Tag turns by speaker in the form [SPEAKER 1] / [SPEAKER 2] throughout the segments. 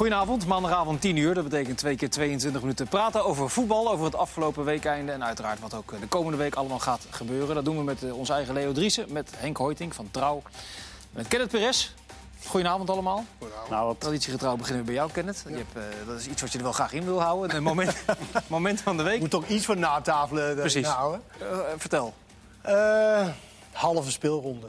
[SPEAKER 1] Goedenavond, maandagavond 10 uur. Dat betekent twee keer 22 minuten praten over voetbal, over het afgelopen weekeinde... en uiteraard wat ook de komende week allemaal gaat gebeuren. Dat doen we met eh, onze eigen Leo Driessen, met Henk Hoiting van Trouw... met Kenneth Perez. Goedenavond allemaal.
[SPEAKER 2] Nou, wat...
[SPEAKER 1] Traditiegetrouw beginnen we bij jou, Kenneth. Je hebt, eh, dat is iets wat je er wel graag in wil houden. Het moment, moment van de week.
[SPEAKER 3] moet toch iets van natafelen
[SPEAKER 1] Precies.
[SPEAKER 3] houden.
[SPEAKER 1] Eh, vertel.
[SPEAKER 3] Eh, halve speelronde.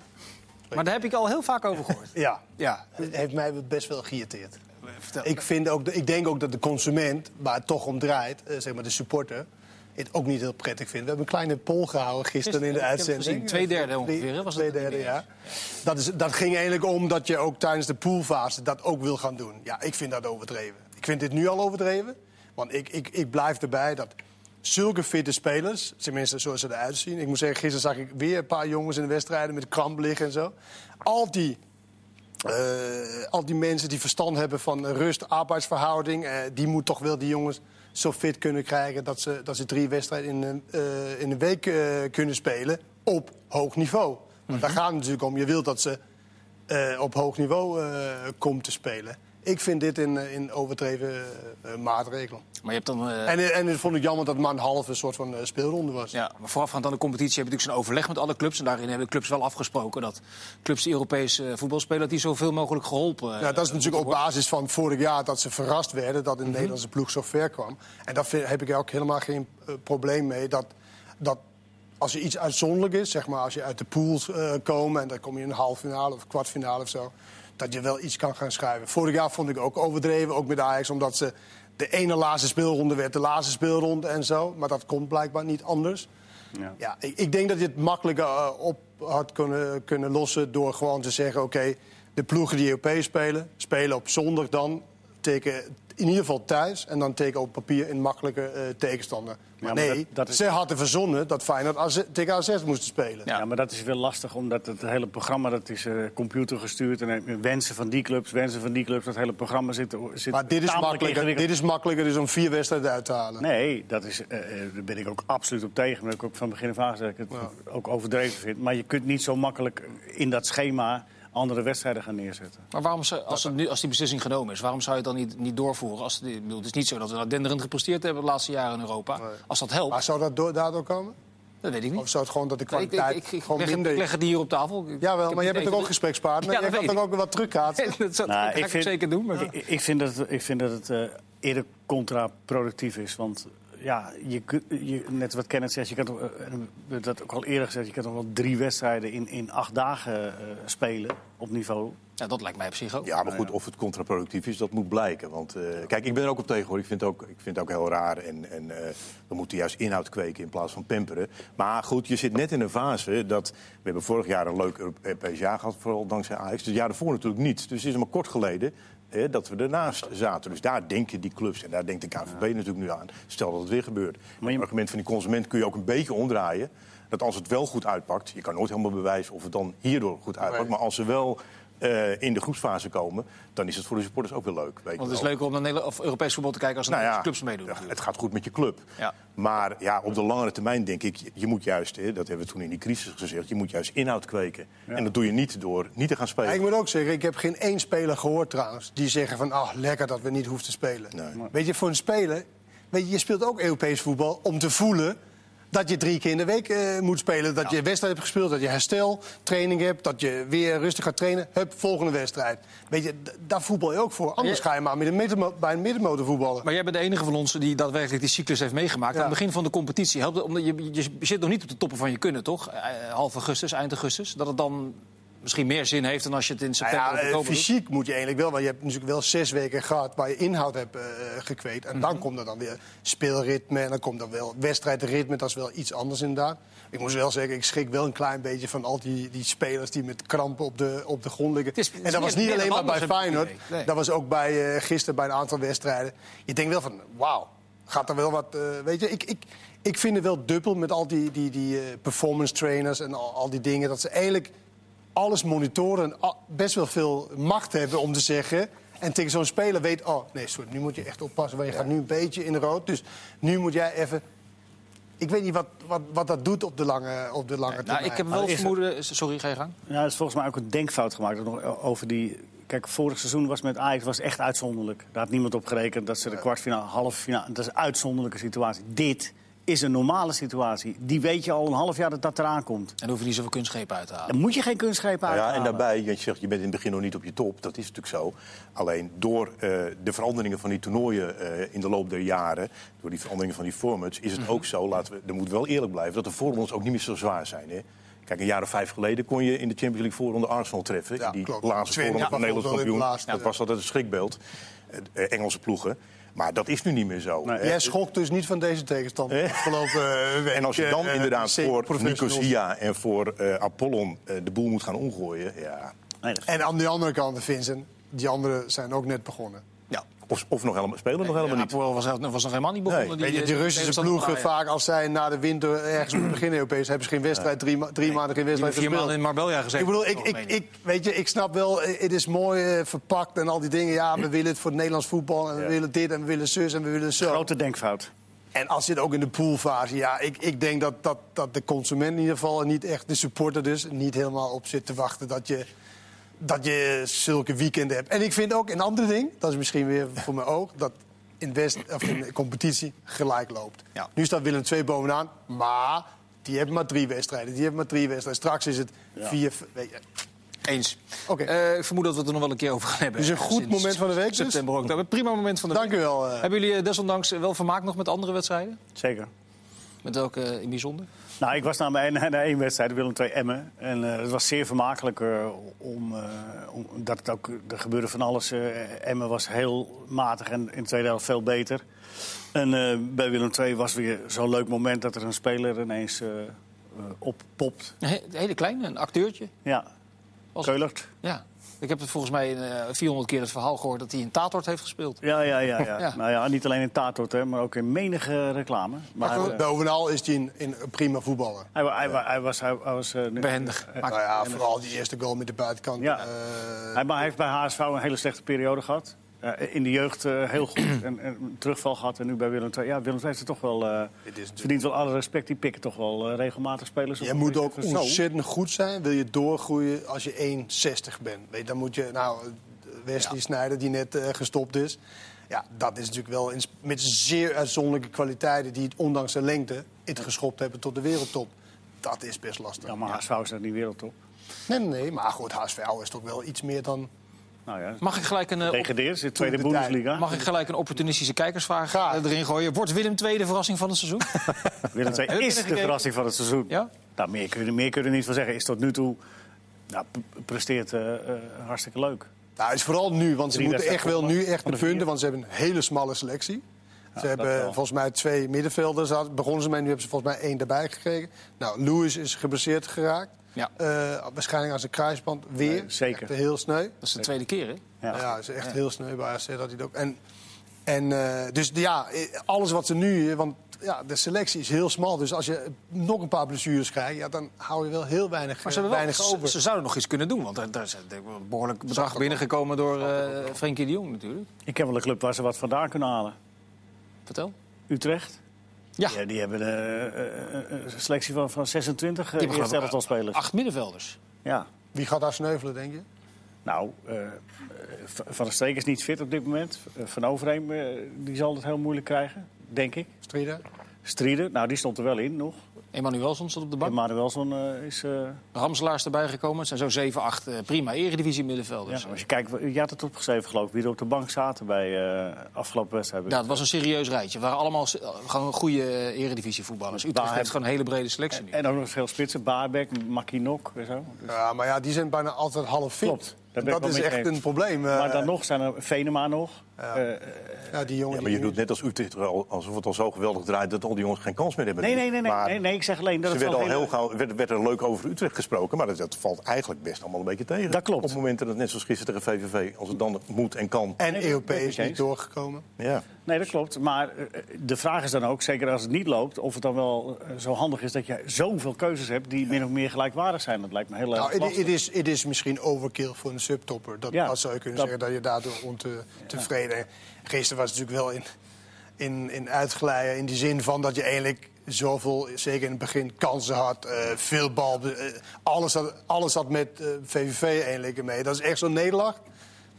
[SPEAKER 1] Maar daar heb ik al heel vaak over gehoord.
[SPEAKER 3] Ja,
[SPEAKER 1] Ja,
[SPEAKER 3] het heeft mij best wel geïrriteerd.
[SPEAKER 1] Vertel.
[SPEAKER 3] Ik, vind ook, ik denk ook dat de consument, waar het toch om draait, eh, zeg maar de supporter, het ook niet heel prettig vindt. We hebben een kleine poll gehouden gisteren in de uitzending.
[SPEAKER 1] gezien. Twee derde ongeveer, was het?
[SPEAKER 3] Twee derde, ja. Dat, is, dat ging eigenlijk om dat je ook tijdens de poolfase dat ook wil gaan doen. Ja, ik vind dat overdreven. Ik vind dit nu al overdreven. Want ik, ik, ik blijf erbij dat zulke fitte spelers, tenminste zoals ze eruit zien. Ik moet zeggen, gisteren zag ik weer een paar jongens in de wedstrijden met kramp liggen en zo. Al die eh, al die mensen die verstand hebben van rust, arbeidsverhouding, eh, die moet toch wel die jongens zo fit kunnen krijgen dat ze, dat ze drie wedstrijden in, een, eh, in een week kunnen spelen op hoog niveau. Want daar gaat het natuurlijk om. Je wilt dat ze op hoog niveau komt te spelen. Ik vind dit in, eh, in overdreven eh, maatregelen.
[SPEAKER 1] Maar je hebt dan... eh,
[SPEAKER 3] En, eh, en het vond ik jammer dat het maar een halve soort van eh, speelronde was.
[SPEAKER 1] Ja, maar voorafgaand aan de competitie heb je natuurlijk zo'n overleg met alle clubs. En daarin hebben de clubs wel afgesproken dat clubs eh, voetbal spelen... dat die zoveel mogelijk geholpen
[SPEAKER 3] Ja, dat is
[SPEAKER 1] eh,
[SPEAKER 3] natuurlijk op basis van vorig jaar dat ze verrast werden dat de Nederlandse ploeg zo ver kwam. En daar heb ik ook helemaal geen eh, probleem mee. Dat, dat als er iets uitzonderlijk is, zeg maar als je uit de pools eh komt en dan kom je in een halve finale of kwartfinale of zo, dat je wel iets kan gaan schrijven. Vorig jaar vond ik ook overdreven, ook met Ajax, omdat ze de ene laatste speelronde werd de laatste speelronde en zo. Maar dat komt blijkbaar niet anders.
[SPEAKER 2] Ja.
[SPEAKER 3] Ja, ik, ik denk dat je het makkelijker eh, op had kunnen, kunnen lossen door gewoon te zeggen: oké, de ploegen die Europees spelen, spelen op zondag dan tegen in ieder geval thuis en dan tegen op papier een makkelijke eh, tegenstander. Maar,
[SPEAKER 2] maar
[SPEAKER 3] nee,
[SPEAKER 2] dat- dat is-
[SPEAKER 3] ze hadden verzonnen dat Feyenoord AZ tegen AZ moest spelen.
[SPEAKER 1] Ja.
[SPEAKER 2] Ja. maar dat is wel lastig, omdat het hele programma dat is eh computergestuurd. En eh, wensen van die clubs, wensen van die clubs. Dat hele programma zit, zit
[SPEAKER 3] Maar dit is, makkelijker, dit is makkelijker dus om vier wedstrijden uit te halen.
[SPEAKER 2] Nee, dat is, daar ben ik ook absoluut op tegen. Maar ik ook van begin af aan gezegd dat ik het ook overdreven vind. Maar je kunt niet zo makkelijk in dat schema andere wedstrijden gaan neerzetten.
[SPEAKER 1] Maar waarom, ze- als, het nu, als die beslissing genomen is, waarom zou je het dan niet, niet doorvoeren? Als, ik bedoel, het is niet zo dat we denderend gepresteerd hebben de laatste jaren in Europa. Als dat helpt,
[SPEAKER 3] Maar zou dat door, daardoor komen?
[SPEAKER 1] dat weet ik niet.
[SPEAKER 3] Of zou het gewoon dat de
[SPEAKER 1] ik,
[SPEAKER 3] kwaliteit
[SPEAKER 1] ik, ik
[SPEAKER 3] gewoon
[SPEAKER 1] leg, het,
[SPEAKER 3] minder
[SPEAKER 1] ik leg het hier op tafel.
[SPEAKER 3] Jawel, maar jij
[SPEAKER 1] het
[SPEAKER 3] bent toch ook gesprekspartner?
[SPEAKER 1] Ja,
[SPEAKER 3] jij
[SPEAKER 1] dat
[SPEAKER 3] kan toch
[SPEAKER 1] ik.
[SPEAKER 3] ook wat terugkaatsen?
[SPEAKER 1] dat- dat, dat
[SPEAKER 2] Nou,
[SPEAKER 1] ik,
[SPEAKER 2] vind-
[SPEAKER 1] zeker doen. Maar...
[SPEAKER 2] Ik, ik vind dat, het- ik vind dat het eh, eerder contraproductief is. Want ja, je, je, net wat Kenneth zegt, je kan toch, eh, dat ook al eerder gezegd... je kan toch wel drie wedstrijden in, in acht dagen eh, spelen op niveau.
[SPEAKER 1] Ja, dat lijkt mij op zich ook.
[SPEAKER 4] Ja, maar goed, of het contraproductief is, dat moet blijken. Want eh, kijk, ik ben er ook op tegen hoor. Ik vind het ook, ik vind het ook heel raar. En, en eh, we moeten juist inhoud kweken in plaats van pamperen. Maar goed, je zit net in een fase dat... We hebben vorig jaar een leuk Europees jaar gehad, vooral dankzij Ajax. Het jaar daarvoor natuurlijk niet. Dus het is maar kort geleden dat we ernaast zaten. Dus daar denken die clubs en daar denkt de KVB natuurlijk nu aan. Stel dat het weer gebeurt.
[SPEAKER 2] Maar je-
[SPEAKER 4] Het argument van die consument kun je ook een beetje omdraaien. Dat als het wel goed uitpakt, je kan nooit helemaal bewijzen of het dan hierdoor goed uitpakt.
[SPEAKER 3] Nee.
[SPEAKER 4] Maar als ze wel eh, in de groepsfase komen, dan is het voor de supporters ook weer leuk. Weet je
[SPEAKER 1] Want het is leuker om naar Nederland, of Europees voetbal te kijken als er
[SPEAKER 4] Nou ja,
[SPEAKER 1] clubs meedoen.
[SPEAKER 4] ja,
[SPEAKER 1] natuurlijk.
[SPEAKER 4] het gaat goed met je club.
[SPEAKER 1] Ja.
[SPEAKER 4] Maar ja, op de langere termijn denk ik, je moet juist, hè, dat hebben we toen in die crisis gezegd, je moet juist inhoud kweken. En dat doe je niet door niet te gaan spelen.
[SPEAKER 3] Ja, ik moet ook zeggen, ik heb geen één speler gehoord trouwens... die zeggen van, ah, lekker dat we niet hoeven te spelen.
[SPEAKER 4] Nee.
[SPEAKER 3] Weet je, voor een speler... Weet je, je speelt ook Europees voetbal om te voelen... dat je drie keer in de week eh, moet spelen. Dat je wedstrijd hebt gespeeld, dat je hersteltraining hebt... dat je weer rustig gaat trainen. Hup, volgende wedstrijd. Weet je, daar voetbal je ook voor. Anders ga je maar met een bij een middenmotor voetballen.
[SPEAKER 1] Maar jij bent de enige van ons die daadwerkelijk die cyclus heeft meegemaakt.
[SPEAKER 3] Ja.
[SPEAKER 1] Aan het begin van de competitie helpt het, omdat je, je zit nog niet op de toppen van je kunnen, toch? Eh, half augustus, eind augustus. Dat het dan misschien meer zin heeft dan als je het in
[SPEAKER 3] Nou
[SPEAKER 1] september
[SPEAKER 3] ja,
[SPEAKER 1] oktober doet.
[SPEAKER 3] fysiek moet je eigenlijk wel, want je hebt natuurlijk wel zes weken gehad waar je inhoud hebt eh, gekweekt. En
[SPEAKER 1] Mhm.
[SPEAKER 3] dan komt er dan weer speelritme en dan komt er wel wedstrijdritme. Dat is wel iets anders inderdaad. Ik moet wel zeggen, ik schrik wel een klein beetje van al die, die spelers die met krampen op de, op de grond liggen.
[SPEAKER 1] Is-
[SPEAKER 3] en dat was niet alleen maar bij Feyenoord.
[SPEAKER 1] Nee.
[SPEAKER 3] Dat was ook bij, eh, gisteren bij een aantal wedstrijden. Je denkt wel van, wauw, gaat er wel wat... eh, weet je, ik, ik, ik vind het wel dubbel met al die, die, die performance trainers en al, al die dingen. Dat ze eigenlijk alles monitoren en best wel veel macht hebben om te zeggen... En tegen zo'n speler weet, oh nee, sorry, nu moet je echt oppassen. Want je gaat nu een beetje in de rood. Dus nu moet jij even... Ik weet niet wat, wat, wat dat doet op de lange, op de lange
[SPEAKER 1] Nou,
[SPEAKER 3] termijn.
[SPEAKER 1] ik heb wel het
[SPEAKER 2] er-
[SPEAKER 1] vermoeden... Sorry, ga je gang.
[SPEAKER 2] Ja, er is volgens mij ook een denkfout gemaakt nog over die kijk, vorig seizoen was met Ajax was echt uitzonderlijk. Daar had niemand op gerekend dat ze de kwartfinale, halve finale... Dat is een uitzonderlijke situatie. Dit is een normale situatie. Die weet je al een half jaar dat dat eraan komt.
[SPEAKER 1] En dan hoef je niet zoveel kunstgrepen uit te halen.
[SPEAKER 2] Dan moet je geen kunstgrepen
[SPEAKER 4] Nou ja,
[SPEAKER 2] uithalen.
[SPEAKER 4] en daarbij, je zegt je bent in het begin nog niet op je top. Dat is natuurlijk zo. Alleen door eh, de veranderingen van die toernooien eh, in de loop der jaren, door die veranderingen van die formats, is het ook zo, laten we, er moet wel eerlijk blijven, dat de voorrondes ook niet meer zo zwaar zijn. Hè? Kijk, een jaar of vijf geleden kon je in de Champions League voorronde Arsenal treffen.
[SPEAKER 3] Ja,
[SPEAKER 4] in die
[SPEAKER 3] klopt.
[SPEAKER 4] laatste voorronde van Nederlands kampioen. dat was altijd een schrikbeeld. Eh, Engelse ploegen. Maar dat is nu niet meer zo.
[SPEAKER 2] Nee.
[SPEAKER 3] Jij schokt dus niet van deze tegenstander
[SPEAKER 4] Eh?
[SPEAKER 3] afgelopen eh, week.
[SPEAKER 4] En als je dan
[SPEAKER 3] eh,
[SPEAKER 4] inderdaad voor. Nicosia en voor eh, Apollon eh, de boel moet gaan omgooien, ja.
[SPEAKER 2] Nee,
[SPEAKER 3] En aan de andere kant, Vincent, die anderen zijn ook net begonnen.
[SPEAKER 4] Of, of nog helemaal, spelen nog helemaal
[SPEAKER 1] Ja,
[SPEAKER 4] niet.
[SPEAKER 1] Apoel was, was nog helemaal niet begonnen.
[SPEAKER 4] Nee.
[SPEAKER 1] Die,
[SPEAKER 3] Weet je, die Russische ploegen,
[SPEAKER 1] Ajax.
[SPEAKER 3] vaak als zij na de winter ergens moeten beginnen Europees, hebben ze geen wedstrijd, drie, drie maanden geen wedstrijd
[SPEAKER 1] vier
[SPEAKER 3] gespeeld.
[SPEAKER 1] maanden in Marbella gezeten.
[SPEAKER 3] Ik bedoel, ik, ik, weet je, ik snap wel, eh, het is mooi eh, verpakt en al die dingen. Ja, we willen het voor het Nederlands voetbal en we
[SPEAKER 2] Ja.
[SPEAKER 3] willen dit en we willen zus en we willen zo.
[SPEAKER 2] Grote denkfout.
[SPEAKER 3] En als je het ook in de poolfase, ja, ik, ik denk dat, dat, dat de consument in ieder geval, en niet echt de supporter dus, niet helemaal op zit te wachten dat je, dat je zulke weekenden hebt. En ik vind ook een ander ding, dat is misschien weer voor mijn oog, dat in, West, of in de competitie gelijk loopt.
[SPEAKER 1] Ja.
[SPEAKER 3] Nu staat Willem II bovenaan, maar die hebben maar drie wedstrijden. Die hebben maar drie wedstrijden. Straks is het vier.
[SPEAKER 1] Eens.
[SPEAKER 3] Oké.
[SPEAKER 1] Eh, ik vermoed dat we het er nog wel een keer over gaan hebben.
[SPEAKER 3] Dus een goed
[SPEAKER 1] Sinds
[SPEAKER 3] moment van de week dus?
[SPEAKER 1] September ook. Een prima moment van de
[SPEAKER 3] Dank
[SPEAKER 1] week.
[SPEAKER 3] u wel. eh.
[SPEAKER 1] Hebben jullie eh, desondanks wel vermaakt nog met andere wedstrijden?
[SPEAKER 2] Zeker.
[SPEAKER 1] Met welke eh, in bijzonder?
[SPEAKER 2] Nou, ik was na mijn na één wedstrijd, Willem II Emmen. En eh, het was zeer vermakelijk eh, om, eh, om, dat het ook, er gebeurde van alles. Emmen was heel matig en in de tweede helft veel beter. En bij Willem II was weer zo'n leuk moment dat er een speler ineens oppopt.
[SPEAKER 1] Een he- een hele kleine, een acteurtje.
[SPEAKER 2] Ja,
[SPEAKER 1] Als-
[SPEAKER 2] Keulert.
[SPEAKER 1] Ja. Ik heb het volgens mij eh 400 keer het verhaal gehoord dat hij in Tatort heeft gespeeld.
[SPEAKER 2] Ja, ja, ja, ja.
[SPEAKER 1] Ja.
[SPEAKER 2] Nou ja, niet alleen in Tatort, hè, maar ook in menige reclame. Maar,
[SPEAKER 3] Maar
[SPEAKER 2] eh,
[SPEAKER 3] bovenal is hij een, een prima voetballer.
[SPEAKER 2] hij, wa- hij, wa- hij was... Hij, hij was eh,
[SPEAKER 1] Behendig.
[SPEAKER 2] eh,
[SPEAKER 3] Nou ja, vooral die eerste goal met de buitenkant.
[SPEAKER 2] Ja.
[SPEAKER 3] eh,
[SPEAKER 2] Hij, maar hij heeft bij HSV een hele slechte periode gehad. Eh, in de jeugd eh, heel goed en, en een terugval gehad. En nu bij Willem II. Ja, Willem II heeft er toch wel, eh,
[SPEAKER 3] is natuurlijk-
[SPEAKER 2] verdient wel alle respect. Die pikken toch wel eh, regelmatig spelers.
[SPEAKER 3] Je moet ook ontzettend goed zijn. Wil je doorgroeien als je 1,60 bent. Weet, je, dan moet je, nou, Wesley
[SPEAKER 1] Ja.
[SPEAKER 3] Sneijder die net eh, gestopt is. Ja, dat is natuurlijk wel in- met zeer uitzonderlijke kwaliteiten... die het ondanks de lengte het geschopt hebben tot de wereldtop. Dat is best lastig.
[SPEAKER 2] Ja, maar HSV is dat niet wereldtop.
[SPEAKER 3] Nee, nee, nee, maar goed, HSV is toch wel iets meer dan...
[SPEAKER 2] Nou ja,
[SPEAKER 1] Mag ik gelijk een, eh,
[SPEAKER 2] tweede
[SPEAKER 3] de tijd.
[SPEAKER 2] Bundesliga.
[SPEAKER 1] mag ik gelijk een opportunistische kijkersvraag
[SPEAKER 3] Graag.
[SPEAKER 1] eh, erin gooien? Wordt Willem II de verrassing van het seizoen?
[SPEAKER 2] Willem II is de verrassing van het seizoen.
[SPEAKER 1] Ja?
[SPEAKER 2] Nou, meer kun, je, meer kun je er niet van zeggen. Is tot nu toe... Nou, presteert eh, hartstikke leuk.
[SPEAKER 3] Nou, is vooral nu, want ze
[SPEAKER 2] Drie
[SPEAKER 3] moeten echt wel nu echt punten... want ze hebben een hele smalle selectie. Ze hebben volgens mij twee middenvelders. Had- Begonnen ze mee, nu hebben ze volgens mij één erbij gekregen. Nou, Lewis is geblesseerd geraakt.
[SPEAKER 1] Ja.
[SPEAKER 3] Eh, waarschijnlijk aan zijn kruisband weer.
[SPEAKER 2] Nee, zeker.
[SPEAKER 3] Echt heel sneu.
[SPEAKER 1] Dat is de tweede keer, hè?
[SPEAKER 2] Ja.
[SPEAKER 3] Ja, is echt heel sneu bij AZ dat hij ook. En, en eh, dus ja, alles wat ze nu, want ja, de selectie is heel smal. Dus als je nog een paar blessures krijgt, ja, dan hou je wel heel weinig,
[SPEAKER 1] Maar ze, wel,
[SPEAKER 3] weinig
[SPEAKER 1] ze,
[SPEAKER 3] over.
[SPEAKER 1] ze zouden nog iets kunnen doen. Want er, daar is een behoorlijk bedrag binnengekomen door eh Frenkie de Jong natuurlijk.
[SPEAKER 2] Ik heb wel een club waar ze wat vandaan kunnen halen.
[SPEAKER 1] Vertel.
[SPEAKER 2] Utrecht.
[SPEAKER 1] Ja,
[SPEAKER 2] die hebben een een selectie van, van 26
[SPEAKER 1] Die hebben
[SPEAKER 2] uh, eerste elftal spelers.
[SPEAKER 1] acht middenvelders.
[SPEAKER 2] Ja.
[SPEAKER 3] Wie gaat daar sneuvelen, denk je?
[SPEAKER 2] Nou, eh, Van der Streek is niet fit op dit moment. Eh, Van Overheem eh, die zal het heel moeilijk krijgen, denk ik.
[SPEAKER 3] Strieden?
[SPEAKER 2] Strieden, nou die stond er wel in nog.
[SPEAKER 1] Emmanuelson stond op de bank.
[SPEAKER 2] Manuelson eh is... eh,
[SPEAKER 1] Ramselaars erbij gekomen. Het zijn zo 7, 8 eh, prima eredivisie
[SPEAKER 2] ja,
[SPEAKER 1] middenvelders.
[SPEAKER 2] als je kijkt, je had het opgeschreven geloof ik, wie er op de bank zaten bij eh afgelopen wedstrijd.
[SPEAKER 1] Ja, het was een serieus rijtje. Het waren allemaal gewoon goede eredivisie voetballers. Utrecht heeft gewoon een hele brede selectie nu.
[SPEAKER 2] En ook nog veel spitsen, Baarbek, Makinok en zo. Dus-
[SPEAKER 3] Ja, maar ja, die zijn bijna altijd half fit.
[SPEAKER 2] Klopt,
[SPEAKER 3] dat is echt een probleem. eh,
[SPEAKER 2] maar dan nog zijn er Venema nog.
[SPEAKER 3] Ja.
[SPEAKER 2] Eh,
[SPEAKER 3] Ja, die jongen
[SPEAKER 4] Ja, maar je doet net als Utrecht al- alsof het al zo geweldig draait dat al die jongens geen kans meer hebben.
[SPEAKER 2] nee, nee, nee, nee,
[SPEAKER 4] Maar
[SPEAKER 2] nee, nee, ik zeg alleen dat
[SPEAKER 4] Ze
[SPEAKER 2] het
[SPEAKER 4] werd al heel gauw werd, werd er leuk over Utrecht gesproken, maar dat, dat valt eigenlijk best allemaal een beetje tegen.
[SPEAKER 2] Dat klopt.
[SPEAKER 4] Op momenten dat net zoals gisteren tegen VVV, als het dan moet en kan.
[SPEAKER 3] En
[SPEAKER 2] Nee,
[SPEAKER 3] EOP is niet doorgekomen.
[SPEAKER 4] Ja.
[SPEAKER 2] Nee, dat klopt. Maar eh, de vraag is dan ook, zeker als het niet loopt... of het dan wel eh, zo handig is dat je zoveel keuzes hebt... die min of meer gelijkwaardig zijn. Dat lijkt me heel erg
[SPEAKER 3] Nou, het-
[SPEAKER 2] lastig.
[SPEAKER 3] het is, het is misschien overkill voor een subtopper. Dat,
[SPEAKER 2] Ja,
[SPEAKER 3] dat zou je kunnen
[SPEAKER 2] dat-
[SPEAKER 3] zeggen, dat je daardoor ontevreden... Gisteren was het natuurlijk wel in, in, in uitglijden in die zin van dat je eigenlijk zoveel, zeker in het begin, kansen had. eh, veel bal, eh, alles, had, alles had met eh, VVV eigenlijk mee. Dat is echt zo'n nederlaag.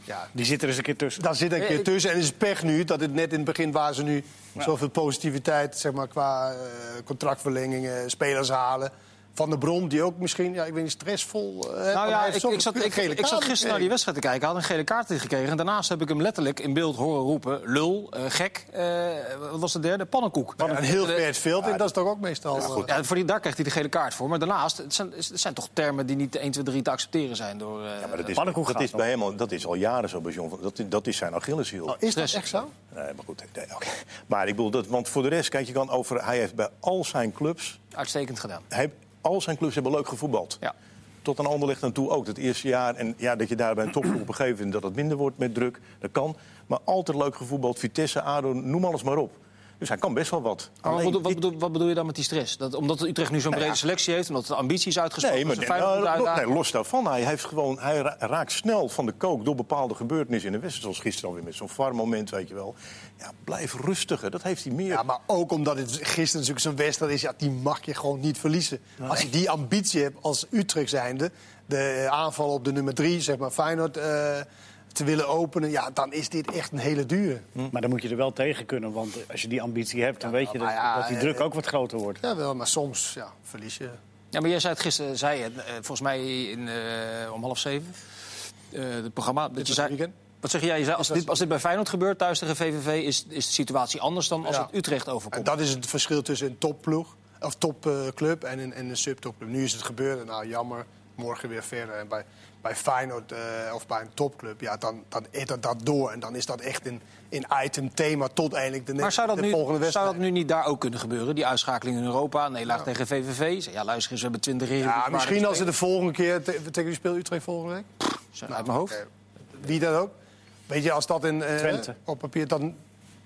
[SPEAKER 3] Ja,
[SPEAKER 2] Die zit er eens een keer tussen.
[SPEAKER 3] daar zit een
[SPEAKER 1] Eh,
[SPEAKER 3] keer
[SPEAKER 1] ik-
[SPEAKER 3] tussen. En het is pech nu dat het net in het begin waar ze nu zoveel positiviteit zeg maar, qua eh, contractverlengingen, spelers halen. Van de Brom, die ook misschien, ja, ik weet niet, stressvol. eh,
[SPEAKER 1] Nou ja,
[SPEAKER 3] heeft
[SPEAKER 1] ik, ik, zat, ik,
[SPEAKER 3] gele
[SPEAKER 1] ik zat gisteren naar die wedstrijd te kijken. Hij had een gele kaart gekregen. En daarnaast heb ik hem letterlijk in beeld horen roepen... lul, eh, gek, eh, wat was de derde? Pannenkoek.
[SPEAKER 3] Ja, en heel ver het veld dat is toch ook meestal... eh,
[SPEAKER 1] Ja, voor die, daar krijgt hij de gele kaart voor. Maar daarnaast, het zijn, het zijn toch termen die niet 1, 2, 3 te accepteren zijn door... eh,
[SPEAKER 4] Ja, maar dat is,
[SPEAKER 2] Pannenkoek
[SPEAKER 4] dat is bij hem al, dat is al jaren zo bij John. Dat, dat is zijn Achilleshiel.
[SPEAKER 3] oh, is dat echt zo?
[SPEAKER 4] Nee, maar goed. nee, oké. Maar ik bedoel, dat, want voor de rest, kijk je kan over. Hij heeft bij al zijn clubs.
[SPEAKER 1] Uitstekend gedaan.
[SPEAKER 4] Hij, al zijn clubs hebben leuk gevoetbald.
[SPEAKER 1] Ja.
[SPEAKER 4] Tot een ander ligt aan toe ook. Het eerste jaar. En ja, dat je daar bij een topclub op een gegeven moment dat het minder wordt met druk. Dat kan. Maar altijd leuk gevoetbald. Vitesse, ADO, noem alles maar op. Dus hij kan best wel wat.
[SPEAKER 1] Maar wat,
[SPEAKER 4] Alleen,
[SPEAKER 1] bedoel, wat, bedoel, wat bedoel je dan met die stress? Dat, omdat Utrecht nu zo'n
[SPEAKER 4] Nou
[SPEAKER 1] brede
[SPEAKER 4] ja.
[SPEAKER 1] selectie heeft, omdat de ambitie is uitgesproken...
[SPEAKER 4] Nee, maar nee, nou, lo- nee, los daarvan. Hij, heeft gewoon, hij ra- raakt snel van de kook door bepaalde gebeurtenissen in de wedstrijd. Zoals gisteren alweer met zo'n VAR-moment, weet je wel. Ja, blijf rustiger. Dat heeft hij meer.
[SPEAKER 3] Ja, maar ook omdat het gisteren natuurlijk zo'n wedstrijd is, ja, die mag je gewoon niet verliezen. Als je die ambitie hebt als Utrecht zijnde, de aanval op de nummer drie, zeg maar Feyenoord, eh, te willen openen, ja, dan is dit echt een hele dure.
[SPEAKER 2] Maar dan moet je er wel tegen kunnen. Want als je die ambitie hebt, dan weet je dat,
[SPEAKER 3] ja,
[SPEAKER 2] dat die
[SPEAKER 3] eh,
[SPEAKER 2] druk ook wat groter wordt.
[SPEAKER 3] Ja, wel, maar soms ja, verlies je.
[SPEAKER 1] Ja, maar jij zei het gisteren, zei je, eh, volgens mij in, eh, om half zeven, eh het programma. Dat je zei,
[SPEAKER 3] het weekend.
[SPEAKER 1] wat zeg jij? Je zei, als,
[SPEAKER 3] Dit
[SPEAKER 1] dit, als dit bij Feyenoord gebeurt thuis tegen VVV, is, is de situatie anders dan als
[SPEAKER 3] Ja.
[SPEAKER 1] het Utrecht
[SPEAKER 3] En
[SPEAKER 1] overkomt.
[SPEAKER 3] dat is het verschil tussen een topploeg, of topclub en een, en een subtopclub. Nu is het gebeurd, nou jammer, morgen weer verder. En bij, bij Feyenoord eh, of bij een topclub, ja, dan, dan eet dat, dat door. En dan is dat echt een, een item thema tot eindelijk de,
[SPEAKER 1] maar zou dat,
[SPEAKER 3] de
[SPEAKER 1] nu,
[SPEAKER 3] volgende wedstrijd.
[SPEAKER 1] zou dat nu niet daar ook kunnen gebeuren? Die uitschakeling in Europa, nederlaag tegen VVV. Ja, luister eens, we hebben 20
[SPEAKER 3] Ja, misschien als ze de volgende keer... te- Tegen wie speelt Utrecht volgende week?
[SPEAKER 1] Uit mijn hoofd.
[SPEAKER 3] Oké. Wie dat ook. Weet je, als dat in, eh,
[SPEAKER 2] Twente.
[SPEAKER 3] op papier... Dan,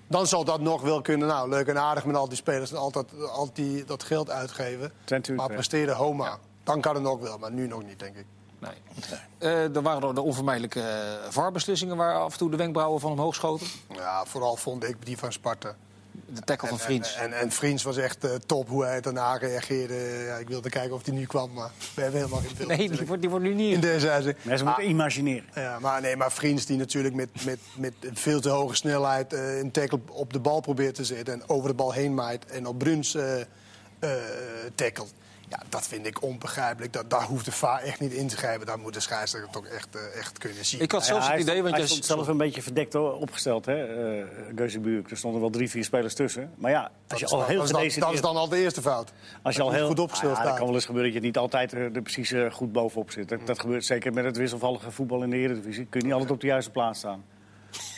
[SPEAKER 3] dan zal dat nog wel kunnen. Nou, leuk en aardig met al die spelers. en Altijd, altijd die, dat geld uitgeven.
[SPEAKER 2] Twente
[SPEAKER 3] maar presteren Homa. Dan kan het nog wel, maar nu nog niet, denk ik.
[SPEAKER 1] Nee. Eh, er waren de onvermijdelijke eh, VAR-beslissingen waar af en toe de wenkbrauwen van omhoog schoten.
[SPEAKER 3] Ja, vooral vond ik die van Sparta.
[SPEAKER 1] De tackle van Vriends.
[SPEAKER 3] En, en, en Vriends was echt eh, top hoe hij daarna reageerde. Ja, ik wilde kijken of hij nu kwam, maar we hebben helemaal geen beeld.
[SPEAKER 1] nee, die wordt, die wordt nu niet...
[SPEAKER 3] in deze uitzending.
[SPEAKER 2] Mensen moeten
[SPEAKER 3] Maar-
[SPEAKER 2] imagineren.
[SPEAKER 3] Ja, maar, nee, maar Vriends die natuurlijk met, met, met veel te hoge snelheid eh, een tackle op de bal probeert te zetten. En over de bal heen maait en op Bruns eh eh, tackelt. Ja, dat vind ik onbegrijpelijk. Dat, daar hoeft de VAR echt niet in te grijpen. Daar moet de scheidsrechter toch echt, eh, echt kunnen zien.
[SPEAKER 1] Ik had zelfs
[SPEAKER 2] Ja,
[SPEAKER 1] het idee, want
[SPEAKER 2] hij stond zelf een beetje verdekt opgesteld, hè, uh, Geuzebuurk. Er stonden wel drie, vier spelers tussen. Maar ja, als
[SPEAKER 3] dat,
[SPEAKER 2] je al heel
[SPEAKER 3] dat, is dan, dat is dan al de eerste fout.
[SPEAKER 2] Als je al heel
[SPEAKER 3] goed opgesteld
[SPEAKER 2] Ah ja,
[SPEAKER 3] staat.
[SPEAKER 2] kan wel eens gebeuren dat je niet altijd er, er precies eh, goed bovenop zit. Dat, dat gebeurt zeker met het wisselvallige voetbal in de Eredivisie. Kun je niet altijd op de juiste plaats staan.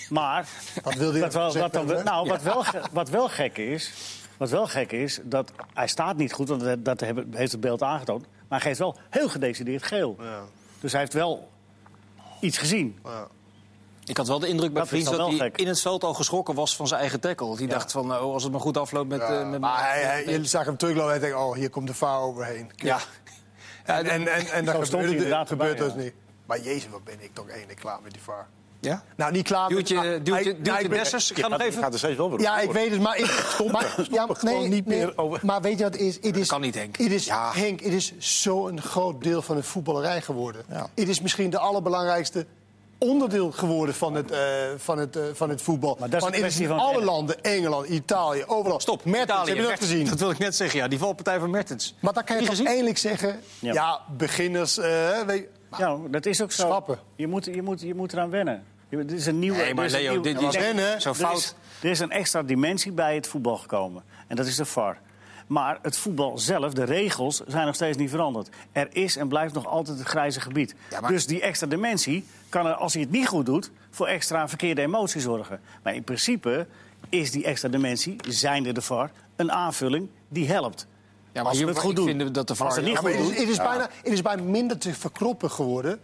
[SPEAKER 2] Maar
[SPEAKER 3] Wat wilde je
[SPEAKER 2] wat wel, wat dan, nou, wat, wel, wat wel gek is, wat wel gek is, dat hij staat niet goed, want dat, dat hebben- heeft het beeld aangetoond. Maar hij geeft wel heel gedecideerd geel.
[SPEAKER 3] Ja,
[SPEAKER 2] Dus hij heeft wel iets gezien.
[SPEAKER 3] ja.
[SPEAKER 1] Ik had wel de indruk bij
[SPEAKER 2] Dat dan
[SPEAKER 1] dat
[SPEAKER 2] wel
[SPEAKER 1] hij
[SPEAKER 2] gek.
[SPEAKER 1] in het veld al geschrokken was van zijn eigen tackle. Die dacht van, oh, als het maar goed afloopt met...
[SPEAKER 3] Ja,
[SPEAKER 1] eh, met
[SPEAKER 3] maar hij, hij, je zag hem teruglopen en hij denkt, oh, hier komt de VAR overheen.
[SPEAKER 1] Ja.
[SPEAKER 3] En, en, en, en dat
[SPEAKER 2] stond hij
[SPEAKER 3] gebeurde,
[SPEAKER 2] inderdaad
[SPEAKER 3] gebeurt dus
[SPEAKER 2] ja.
[SPEAKER 3] niet. Maar jezus, wat ben ik toch eindelijk klaar met die VAR.
[SPEAKER 1] Ja?
[SPEAKER 3] Nou, niet klaar
[SPEAKER 1] Duwtje,
[SPEAKER 3] met... nou,
[SPEAKER 1] duwtje,
[SPEAKER 3] hij-
[SPEAKER 1] duwtje
[SPEAKER 3] nou, ik ben-
[SPEAKER 1] Dessers. Ik
[SPEAKER 4] Je
[SPEAKER 1] ga nog
[SPEAKER 4] je
[SPEAKER 1] even...
[SPEAKER 4] gaat er steeds wel weer
[SPEAKER 3] Ja, ik weet het, maar... Ik, maar, ja,
[SPEAKER 4] gewoon niet meer over.
[SPEAKER 3] Maar weet je wat het is? Het is
[SPEAKER 1] kan niet, Henk.
[SPEAKER 3] Het is,
[SPEAKER 1] Ja.
[SPEAKER 3] Henk, het is zo'n groot deel van de voetballerij geworden.
[SPEAKER 4] Ja.
[SPEAKER 3] Het is misschien de allerbelangrijkste onderdeel geworden van het, eh, van het, eh, van het voetbal.
[SPEAKER 2] Maar dat is
[SPEAKER 3] Want
[SPEAKER 2] een
[SPEAKER 3] het is
[SPEAKER 2] kwestie
[SPEAKER 3] in
[SPEAKER 2] van
[SPEAKER 3] alle landen, Engeland, Italië, overal.
[SPEAKER 1] Stop,
[SPEAKER 3] Mertens,
[SPEAKER 1] Italië,
[SPEAKER 3] heb je dat gezien?
[SPEAKER 1] Dat wil ik net zeggen, ja. Die valpartij van Mertens.
[SPEAKER 3] Maar dan kan je
[SPEAKER 1] Niet
[SPEAKER 3] toch
[SPEAKER 1] gezien?
[SPEAKER 3] eindelijk zeggen...
[SPEAKER 2] Ja.
[SPEAKER 3] Ja, beginners... eh, weet je,
[SPEAKER 2] Ja, dat is ook zo. Je moet, je, moet, je moet eraan wennen. Je- Dit is een nieuwe.
[SPEAKER 1] Nee, maar
[SPEAKER 2] dit is een
[SPEAKER 1] Leo,
[SPEAKER 2] nieuw-
[SPEAKER 1] dit-
[SPEAKER 3] wennen,
[SPEAKER 1] zo
[SPEAKER 2] er
[SPEAKER 1] fout.
[SPEAKER 2] is, er is een extra dimensie bij het voetbal gekomen. En dat is de VAR. Maar het voetbal zelf, de regels, zijn nog steeds niet veranderd. Er is en blijft nog altijd het grijze gebied.
[SPEAKER 1] Ja, maar-
[SPEAKER 2] Dus die extra dimensie kan er, als hij het niet goed doet... voor extra verkeerde emotie zorgen. Maar in principe is die extra dimensie, zijnde de VAR... een aanvulling die helpt.
[SPEAKER 1] Ja, maar
[SPEAKER 2] Als we
[SPEAKER 1] hier,
[SPEAKER 2] het goed
[SPEAKER 1] ik
[SPEAKER 2] doen.
[SPEAKER 1] vind dat de
[SPEAKER 2] Als
[SPEAKER 1] VAR...
[SPEAKER 2] het niet
[SPEAKER 3] Ja,
[SPEAKER 2] goed
[SPEAKER 3] is, het, is bijna, het is bijna minder te verkroppen geworden.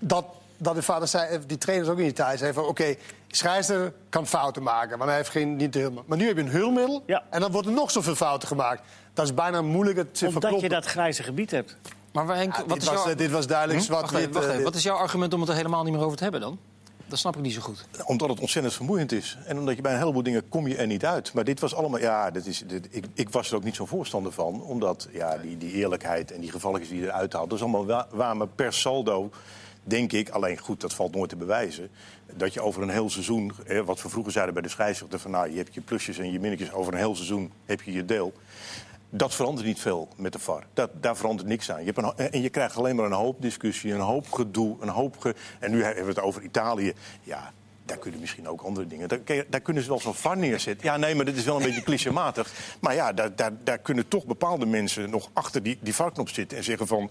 [SPEAKER 3] Dat, dat de vader zei, die trainers ook in Italië zei van... oké, scheidsrechter kan fouten maken, want hij heeft geen, niet de. Maar nu heb je een hulpmiddel
[SPEAKER 2] Ja.
[SPEAKER 3] en dan worden er nog zoveel fouten gemaakt. Dat is bijna moeilijker te
[SPEAKER 2] Omdat
[SPEAKER 3] verkroppen.
[SPEAKER 2] je dat grijze gebied hebt.
[SPEAKER 1] Maar Henk,
[SPEAKER 3] Ja,
[SPEAKER 1] wat,
[SPEAKER 3] dit,
[SPEAKER 1] is
[SPEAKER 3] was,
[SPEAKER 1] jouw...
[SPEAKER 3] eh, dit was duidelijk zwart
[SPEAKER 1] wacht even, wacht
[SPEAKER 3] eh,
[SPEAKER 1] even.
[SPEAKER 3] dit.
[SPEAKER 1] Wat is jouw argument om het er helemaal niet meer over te hebben dan? Dat snap ik niet zo goed.
[SPEAKER 4] Omdat het ontzettend vermoeiend is. En omdat je bij een heleboel dingen kom je er niet uit. Maar dit was allemaal... Ja, dit is, dit, ik, ik was er ook niet zo'n voorstander van. Omdat ja, die, die eerlijkheid en die gevalletjes die je eruit haalt... dat is allemaal wa- waar. Maar per saldo denk ik, alleen goed, dat valt nooit te bewijzen... dat je over een heel seizoen, wat we vroeger zeiden bij de scheidsrechter... van nou, je hebt je plusjes en je minnetjes, over een heel seizoen heb je je deel... Dat verandert niet veel met de VAR. Dat, daar verandert niks aan. Je hebt en je krijgt alleen maar een hoop discussie, een hoop gedoe, een hoop... En nu hebben we het over Italië. Ja, daar kunnen misschien ook andere dingen. Daar, daar kunnen ze wel zo'n VAR neerzetten. Ja, nee, maar dit is wel een beetje clichématig. Maar ja, daar, daar, daar kunnen toch bepaalde mensen nog achter die, die VAR-knop zitten... en zeggen van,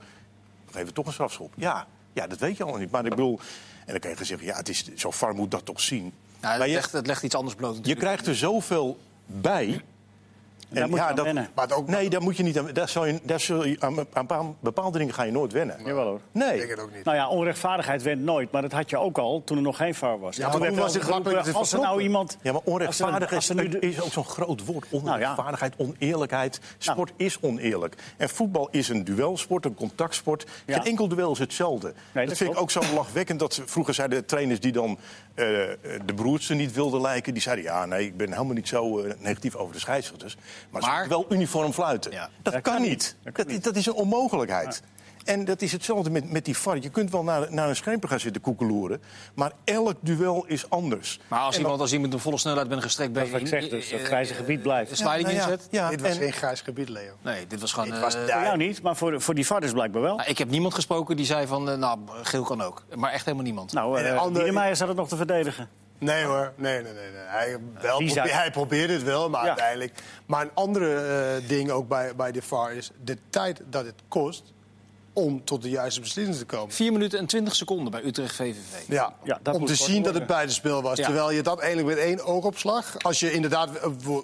[SPEAKER 4] nog even toch een strafschop. Ja, ja, dat weet je allemaal niet. Maar ik bedoel... En dan kan je zeggen, ja, het is, zo'n VAR moet dat toch zien.
[SPEAKER 1] Nou,
[SPEAKER 4] Maar
[SPEAKER 1] het,
[SPEAKER 4] je-
[SPEAKER 1] legt, het legt iets anders bloot
[SPEAKER 4] Je krijgt er zoveel bij.
[SPEAKER 2] Daar moet je aan wennen.
[SPEAKER 3] Maar ook,
[SPEAKER 4] Nee, daar moet je niet aan. Daar je, daar zul je, aan, aan bepaal- bepaalde dingen ga je nooit wennen.
[SPEAKER 2] Jawel hoor.
[SPEAKER 3] ik denk
[SPEAKER 4] Nee.
[SPEAKER 3] het ook niet.
[SPEAKER 2] Nou ja, onrechtvaardigheid went nooit, maar dat had je ook al toen er nog geen VAR was.
[SPEAKER 3] Ja,
[SPEAKER 2] toen
[SPEAKER 3] maar toen was het
[SPEAKER 2] als er nou iemand...
[SPEAKER 4] Ja, maar onrechtvaardig
[SPEAKER 2] als er- als er
[SPEAKER 4] is,
[SPEAKER 2] nu
[SPEAKER 4] is ook zo'n groot woord. Onrechtvaardigheid, oneerlijkheid. Sport
[SPEAKER 2] Nou.
[SPEAKER 4] is oneerlijk. En voetbal is een duelsport, een contactsport.
[SPEAKER 2] Ja.
[SPEAKER 4] Geen enkel duel is hetzelfde.
[SPEAKER 2] dat
[SPEAKER 4] dat vind ik ook zo lachwekkend. Dat ze, vroeger zeiden de trainers die dan eh, de broertje niet wilden lijken... die zeiden, ja, nee, ik ben helemaal niet zo eh, negatief over de scheidsrechters. Maar, ze
[SPEAKER 1] Maar-
[SPEAKER 4] wel uniform fluiten.
[SPEAKER 1] Ja.
[SPEAKER 4] Dat,
[SPEAKER 2] Dat
[SPEAKER 4] kan,
[SPEAKER 2] kan
[SPEAKER 4] niet.
[SPEAKER 2] Dat
[SPEAKER 4] Dat,
[SPEAKER 2] kan niet.
[SPEAKER 4] dat is een onmogelijkheid. En dat is hetzelfde met, met die VAR. Je kunt wel naar, naar een schermpje gaan zitten koekeloeren... maar elk duel is anders.
[SPEAKER 1] Maar als
[SPEAKER 4] En
[SPEAKER 1] iemand, als iemand een volle snelheid bent gestrekt bij
[SPEAKER 2] Dat is wat ik zeg, dus dat grijze gebied blijft.
[SPEAKER 1] Een sliding
[SPEAKER 4] nou ja,
[SPEAKER 1] inzet?
[SPEAKER 4] Ja,
[SPEAKER 3] Dit was
[SPEAKER 4] en-
[SPEAKER 3] geen grijs gebied, Leo.
[SPEAKER 1] Nee, dit was gewoon.
[SPEAKER 3] Dit was
[SPEAKER 1] eh,
[SPEAKER 3] daar.
[SPEAKER 2] Voor jou niet, maar voor, voor die VAR dus blijkbaar wel.
[SPEAKER 1] nou, ik heb niemand gesproken die zei van, eh, nou, geel kan ook. Maar echt helemaal niemand.
[SPEAKER 2] Nou,
[SPEAKER 3] En de
[SPEAKER 2] uh,
[SPEAKER 3] andere-
[SPEAKER 2] Wiedemeyer zat het nog te verdedigen.
[SPEAKER 3] Nee hoor, nee, nee, nee. nee. Hij, wel,
[SPEAKER 2] Die
[SPEAKER 3] probeer-
[SPEAKER 2] zei-
[SPEAKER 3] hij probeerde het wel, maar
[SPEAKER 2] Ja.
[SPEAKER 3] uiteindelijk... Maar een andere eh, ding ook bij, bij de VAR is de tijd dat het kost... om tot de juiste beslissing te komen.
[SPEAKER 1] 4 minuten en 20 seconden bij Utrecht VVV.
[SPEAKER 3] Ja,
[SPEAKER 2] Ja, dat
[SPEAKER 3] om te zien dat het buitenspel was.
[SPEAKER 1] Ja.
[SPEAKER 3] Terwijl je dat eigenlijk met één oogopslag... als je inderdaad eh,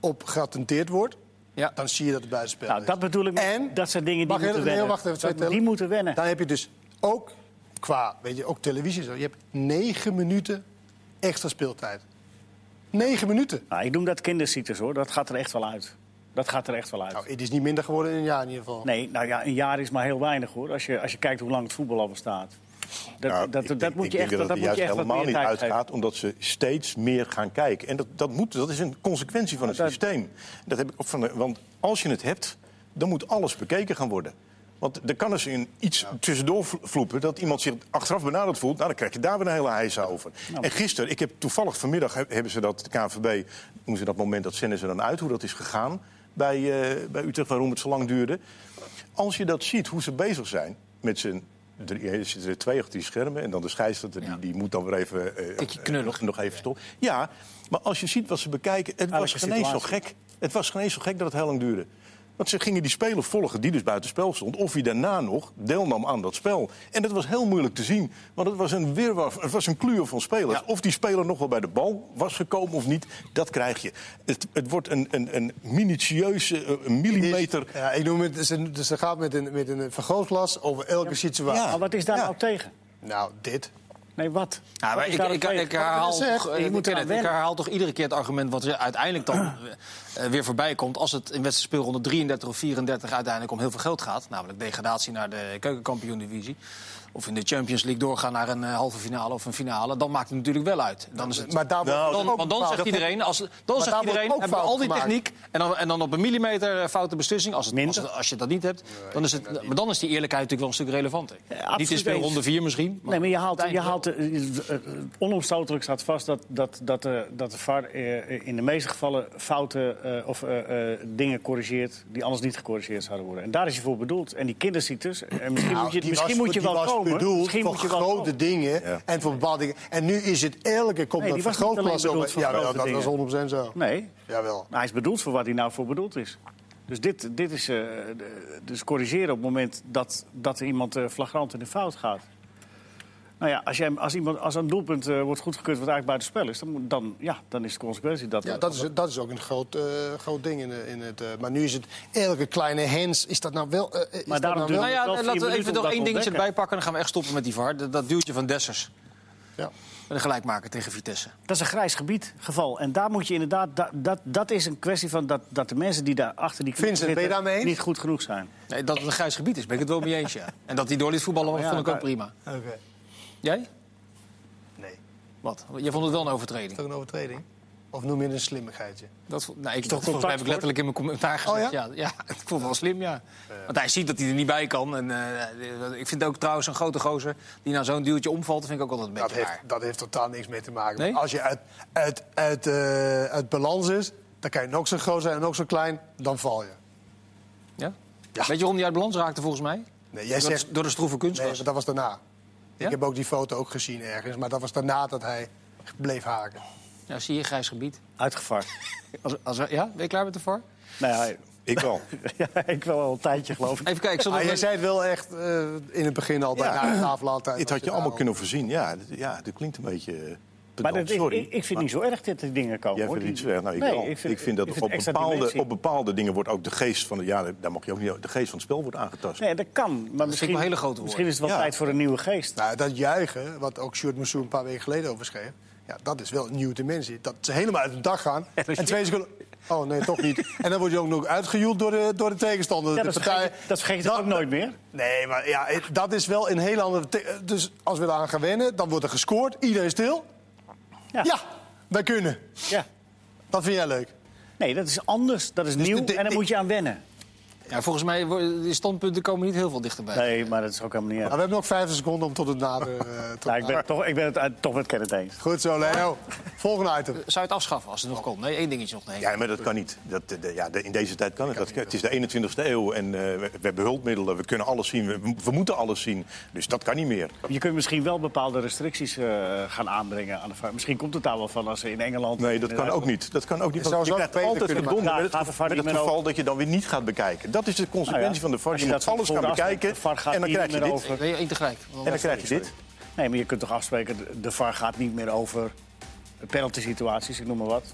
[SPEAKER 3] op geattenteerd wordt...
[SPEAKER 1] Ja.
[SPEAKER 3] dan zie je dat het buitenspel
[SPEAKER 2] Nou,
[SPEAKER 3] is.
[SPEAKER 2] dat bedoel ik.
[SPEAKER 3] En-
[SPEAKER 2] dat zijn dingen die moeten wennen.
[SPEAKER 3] wacht even, twee
[SPEAKER 2] Dat- die moeten wennen.
[SPEAKER 3] Dan heb je dus ook qua, weet je, ook televisie zo. Je hebt negen minuten extra speeltijd. Negen minuten.
[SPEAKER 2] Nou, ik noem dat kinderziektes hoor. Dat gaat er echt wel uit. Dat gaat er echt wel uit.
[SPEAKER 3] Nou, het is niet minder geworden in een jaar in ieder geval.
[SPEAKER 2] Nee, nou ja, een jaar is maar heel weinig hoor. Als je, als je kijkt hoe lang het voetbal al bestaat. Dat,
[SPEAKER 4] Nou,
[SPEAKER 2] dat, dat,
[SPEAKER 4] denk-
[SPEAKER 2] moet
[SPEAKER 4] ik
[SPEAKER 2] je
[SPEAKER 4] denk
[SPEAKER 2] echt, dat,
[SPEAKER 4] dat het
[SPEAKER 2] moet je echt
[SPEAKER 4] helemaal niet
[SPEAKER 2] geven.
[SPEAKER 4] uitgaat, omdat ze steeds meer gaan kijken. En dat, dat, moet, dat is een consequentie van het
[SPEAKER 2] Dat-
[SPEAKER 4] systeem. Dat heb ik ook van want als je het hebt, dan moet alles bekeken gaan worden. Want er kan eens in iets tussendoor vlo- vloepen dat iemand zich achteraf benaderd voelt. Nou, dan krijg je daar weer een hele heisa over.
[SPEAKER 2] Nou.
[SPEAKER 4] En gisteren, ik heb toevallig vanmiddag he- hebben ze dat, de KNVB, noemen ze dat moment, dat zenden ze dan uit, hoe dat is gegaan bij, eh, bij Utrecht, waarom het zo lang duurde. Als je dat ziet, hoe ze bezig zijn met z'n er zitten er twee achter die schermen en dan de scheidsrechter,
[SPEAKER 1] Ja.
[SPEAKER 4] die, die moet dan weer even, eh,
[SPEAKER 1] Beetje knullig.
[SPEAKER 4] nog, nog even stoppen. Ja, maar als je ziet wat ze bekijken, het was geen zo gek. Het was geen zo gek dat het heel lang duurde. Want ze gingen die speler volgen die dus buiten spel stond. Of hij daarna nog deelnam aan dat spel. En dat was heel moeilijk te zien. Want het was een wirwar, het was een kluur van spelers.
[SPEAKER 1] Ja.
[SPEAKER 4] Of die speler nog wel bij de bal was gekomen of niet, dat krijg je. Het, het wordt een, een, een minutieuze, eh, een millimeter...
[SPEAKER 3] Ja, ik noem het, ze, dus ze gaat met een, met een vergrootglas over elke situatie.
[SPEAKER 4] Ja.
[SPEAKER 2] Maar wat is daar
[SPEAKER 4] Ja.
[SPEAKER 2] nou tegen?
[SPEAKER 3] Nou, dit.
[SPEAKER 2] Nee, wat?
[SPEAKER 1] Ik, ik, ik, herhaal,
[SPEAKER 3] zeg,
[SPEAKER 1] eh,
[SPEAKER 2] je
[SPEAKER 1] ik
[SPEAKER 2] moet
[SPEAKER 1] het, herhaal toch iedere keer het argument wat uiteindelijk dan eh, weer voorbij komt. Als het in wedstrijd speelronde 33 of 34 uiteindelijk om heel veel geld gaat. Namelijk degradatie naar de keukenkampioen-divisie. Of in de Champions League doorgaan naar een eh, halve finale of een finale. Dan maakt het natuurlijk wel uit. Dan is het,
[SPEAKER 3] Maar daar wordt
[SPEAKER 4] Nou,
[SPEAKER 3] dus
[SPEAKER 1] dan,
[SPEAKER 3] ook
[SPEAKER 1] want dan zegt iedereen, als, dan zegt iedereen
[SPEAKER 3] ook
[SPEAKER 1] hebben we al die techniek en dan, en dan op een millimeter eh, foute beslissing. Als, het, als, het- als je dat niet hebt, dan is het, maar dan is die eerlijkheid natuurlijk wel een stuk relevanter. niet in speelronde
[SPEAKER 2] eens.
[SPEAKER 1] 4 misschien.
[SPEAKER 2] Nee, maar je haalt, je haalt eh, onomstotelijk staat vast dat, dat, dat, de, dat de VAR in de meeste gevallen fouten eh, of dingen corrigeert die anders niet gecorrigeerd zouden worden. En daar is je voor bedoeld. En die kinderziektes, en misschien
[SPEAKER 3] Nou,
[SPEAKER 2] moet je, misschien
[SPEAKER 3] was-
[SPEAKER 2] moet je wel
[SPEAKER 3] was
[SPEAKER 2] komen.
[SPEAKER 3] bedoeld
[SPEAKER 2] Misschien
[SPEAKER 3] voor
[SPEAKER 2] moet je wel
[SPEAKER 3] grote
[SPEAKER 2] komen.
[SPEAKER 3] dingen
[SPEAKER 4] Ja.
[SPEAKER 3] en voor bepaalde dingen. En nu is het elke komt
[SPEAKER 2] Nee, alleen
[SPEAKER 3] vergrootglas
[SPEAKER 2] voor
[SPEAKER 3] Ja, wel, dat
[SPEAKER 2] dingen.
[SPEAKER 3] is 100% zo.
[SPEAKER 2] Nee,
[SPEAKER 3] Jawel.
[SPEAKER 2] Nou, hij is bedoeld voor wat hij nou voor bedoeld is. Dus dit, dit is eh, dus corrigeren op het moment dat, dat er iemand eh, flagrant in de fout gaat. Nou ja, als, jij, als, iemand, als een doelpunt eh, wordt goedgekeurd wat eigenlijk buitenspel is, dan, dan, ja, dan is de consequentie dat...
[SPEAKER 3] Ja, dat is, dat is ook een groot, eh, groot ding in, de- in het. eh, maar nu is het elke kleine hens. Is dat nou wel. eh, is dat
[SPEAKER 2] daarom
[SPEAKER 3] nou
[SPEAKER 1] Nou ja, laten we even nog één dingetje
[SPEAKER 2] ontdekken.
[SPEAKER 1] erbij pakken. Dan gaan we echt stoppen met die VAR. Dat, dat duwtje van Dessers.
[SPEAKER 3] Ja.
[SPEAKER 1] Een gelijkmaker tegen Vitesse.
[SPEAKER 2] Dat is een grijs gebied geval. En daar moet je inderdaad... Dat, dat, dat is een kwestie van dat, dat de mensen die daar achter die
[SPEAKER 3] Vincent, ben je
[SPEAKER 2] zitten...
[SPEAKER 3] daarmee eens?
[SPEAKER 2] niet goed genoeg zijn.
[SPEAKER 1] Nee, dat het een grijs gebied is, ben ik het wel mee eens, ja. En dat hij door liet voetballen,
[SPEAKER 2] Ja,
[SPEAKER 1] vond ik ook
[SPEAKER 2] maar-
[SPEAKER 1] prima.
[SPEAKER 3] Oké.
[SPEAKER 1] Jij?
[SPEAKER 3] Nee.
[SPEAKER 1] Wat? Jij vond het wel een
[SPEAKER 3] Is
[SPEAKER 1] overtreding?
[SPEAKER 3] dat een overtreding? Of noem je het een slimmigheidje?
[SPEAKER 1] Dat, nou, ik,
[SPEAKER 2] toch
[SPEAKER 1] dat, volgens mij heb ik letterlijk in mijn commentaar gezegd.
[SPEAKER 3] Oh, ja?
[SPEAKER 1] ja? Ja, ik vond het wel slim, ja. Want hij ziet dat hij er niet bij kan. En, eh, ik vind ook trouwens een grote gozer die nou zo'n duwtje omvalt... vind ik ook altijd een
[SPEAKER 3] Dat
[SPEAKER 1] beetje
[SPEAKER 3] heeft,
[SPEAKER 1] raar.
[SPEAKER 3] dat heeft totaal niks mee te maken.
[SPEAKER 1] Nee?
[SPEAKER 3] Als je uit, uit, uit, eh, uit balans is, dan kan je nog zo groot zijn en nog zo klein, dan val je.
[SPEAKER 1] Ja?
[SPEAKER 3] Ja.
[SPEAKER 1] Weet je waarom hij uit balans raakte volgens mij?
[SPEAKER 3] Nee, jij
[SPEAKER 1] door,
[SPEAKER 3] zegt,
[SPEAKER 1] door de stroeve kunst
[SPEAKER 3] nee, dat was daarna.
[SPEAKER 1] Ja?
[SPEAKER 3] Ik heb ook die foto ook gezien ergens, maar dat was daarna dat hij bleef haken.
[SPEAKER 1] Ja, zie je, grijs gebied.
[SPEAKER 2] Uitgevard.
[SPEAKER 1] Als, als, ja, ben je klaar met de VAR?
[SPEAKER 2] nou ja,
[SPEAKER 4] Ik wel.
[SPEAKER 2] ja, ik wel al een tijdje geloof ik.
[SPEAKER 1] Even kijken, ik zal
[SPEAKER 3] Maar
[SPEAKER 1] nog
[SPEAKER 3] jij zei het wel echt eh, in het begin al, bij
[SPEAKER 4] Ja.
[SPEAKER 3] na de tafel altijd.
[SPEAKER 4] Dit
[SPEAKER 3] als
[SPEAKER 4] had je allemaal kunnen voorzien. Ja, ja, dat klinkt een beetje
[SPEAKER 2] Maar dat is,
[SPEAKER 4] Sorry.
[SPEAKER 2] ik, ik vind niet zo erg dat er dingen komen.
[SPEAKER 4] Jij
[SPEAKER 2] hoor.
[SPEAKER 4] vindt niet zo erg. Nou, ik,
[SPEAKER 2] Nee,
[SPEAKER 4] wel. ik, vind, dat
[SPEAKER 2] ik
[SPEAKER 4] op, bepaalde, op bepaalde dingen wordt ook de geest van... de- Ja, daar mag je ook niet... De geest van het spel wordt aangetast.
[SPEAKER 2] Nee, dat kan. Maar misschien,
[SPEAKER 1] wel hele grote
[SPEAKER 2] misschien is het wel
[SPEAKER 4] Ja.
[SPEAKER 2] tijd voor een nieuwe geest.
[SPEAKER 3] Nou, dat juichen, wat ook Sjoerd Moussou een paar weken geleden over schreef... Ja, dat is wel een nieuwe dimensie. Dat ze helemaal uit hun dag gaan.
[SPEAKER 2] dat
[SPEAKER 3] en twee seconden... Oh, nee, toch niet. En dan word je ook nog uitgejoeld door de, door de tegenstander.
[SPEAKER 2] Ja,
[SPEAKER 3] de
[SPEAKER 2] dat vergeet, je- dat vergeet je ook nooit meer.
[SPEAKER 3] Nee, maar ja, dat is wel een heel andere... Dus als we eraan gaan wennen, dan wordt er gescoord. Iedereen stil.
[SPEAKER 2] Ja.
[SPEAKER 3] Ja, wij kunnen.
[SPEAKER 2] Ja.
[SPEAKER 3] Dat vind jij leuk.
[SPEAKER 2] Nee, dat is anders. Dat is
[SPEAKER 3] Dus
[SPEAKER 2] nieuw
[SPEAKER 3] de- de-
[SPEAKER 2] en daar moet je aan wennen.
[SPEAKER 1] Ja, volgens mij die standpunten komen niet heel veel dichterbij.
[SPEAKER 2] Nee, maar dat is ook helemaal niet erg.
[SPEAKER 3] we hebben nog 50 seconden om tot het nader... eh, tot
[SPEAKER 2] Nou, ik ben, toch, ik ben het toch met Kenneth eens.
[SPEAKER 3] Goed zo, Leo. Volgende item.
[SPEAKER 1] Zou je het afschaffen als het nog komt? Nee, één dingetje nog. Nee.
[SPEAKER 4] Ja, maar dat kan niet. Dat, de- de- ja, de- in deze tijd kan het. Dat, het is de 21ste eeuw en eh, we, hebben hulpmiddelen. We kunnen alles zien. We, we moeten alles zien. Dus dat kan niet meer.
[SPEAKER 2] Je kunt misschien wel bepaalde restricties eh, gaan aanbrengen aan de VAR. Misschien komt het daar wel van als ze in Engeland...
[SPEAKER 4] Nee, dat kan ook niet. Dat kan ook niet.
[SPEAKER 3] Je
[SPEAKER 4] krijgt altijd
[SPEAKER 2] maken.
[SPEAKER 4] met
[SPEAKER 2] Ja,
[SPEAKER 4] het, geval dat je dan weer niet gaat bekijken. Dat is de consequentie
[SPEAKER 2] Nou ja,
[SPEAKER 4] van de VAR. Je
[SPEAKER 2] je
[SPEAKER 4] moet
[SPEAKER 2] dat
[SPEAKER 4] alles gaan bekijken
[SPEAKER 2] de VAR gaat
[SPEAKER 4] en dan
[SPEAKER 2] niet
[SPEAKER 4] krijg je
[SPEAKER 2] meer
[SPEAKER 4] dit.
[SPEAKER 2] over.
[SPEAKER 1] Tegelijk?
[SPEAKER 4] En dan krijg je dit.
[SPEAKER 2] Nee, maar je kunt toch afspreken, de- VAR gaat niet meer over penalty-situaties, ik noem maar wat.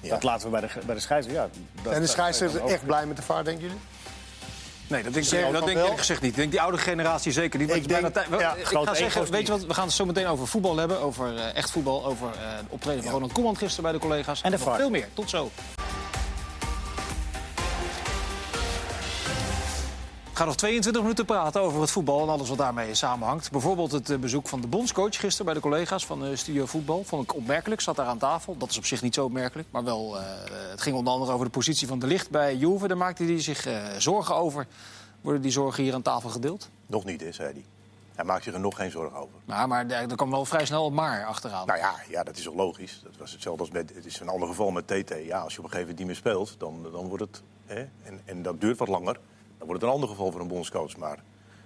[SPEAKER 4] Ja.
[SPEAKER 2] Dat laten we bij de, bij de scheidsrechter. Ja, dat-
[SPEAKER 3] En de
[SPEAKER 2] dat-
[SPEAKER 3] scheidsrechter
[SPEAKER 2] dat-
[SPEAKER 3] echt blij met de VAR, denken jullie?
[SPEAKER 1] Nee, dat denk, ik- dat denk ik gezegd niet. Ik denk die oude generatie zeker niet. Maar
[SPEAKER 3] Ik
[SPEAKER 1] is bijna
[SPEAKER 3] denk-
[SPEAKER 1] tijd-
[SPEAKER 3] ja,
[SPEAKER 1] ik ga zeggen, weet je wat, we gaan het zo meteen over voetbal hebben. Over eh, echt voetbal, over eh, het optreden van Ronald Koeman gisteren bij de collega's.
[SPEAKER 2] En de
[SPEAKER 1] nog veel meer. Tot zo. Gaan nog 22 minuten praten over het voetbal en alles wat daarmee samenhangt. Bijvoorbeeld het eh, bezoek van de bondscoach gisteren bij de collega's van eh, Studio Voetbal. Vond ik opmerkelijk, zat daar aan tafel. Dat is op zich niet zo opmerkelijk. Maar wel, eh, het ging onder andere over de positie van de licht bij Juve. Daar maakte hij zich zorgen over. Worden die zorgen hier aan tafel gedeeld?
[SPEAKER 4] Nog niet, hè, zei hij. Hij maakt zich er nog geen zorgen over.
[SPEAKER 1] Nou, maar er kwam wel vrij snel een maar achteraan.
[SPEAKER 4] Nou ja, ja, dat is ook logisch. Dat was hetzelfde als met. Het is een ander geval met TT. Ja, als je op een gegeven moment niet meer speelt, dan, dan wordt het. Hè, en, en dat duurt wat langer. Dan wordt het een ander geval voor een bondscoach. Maar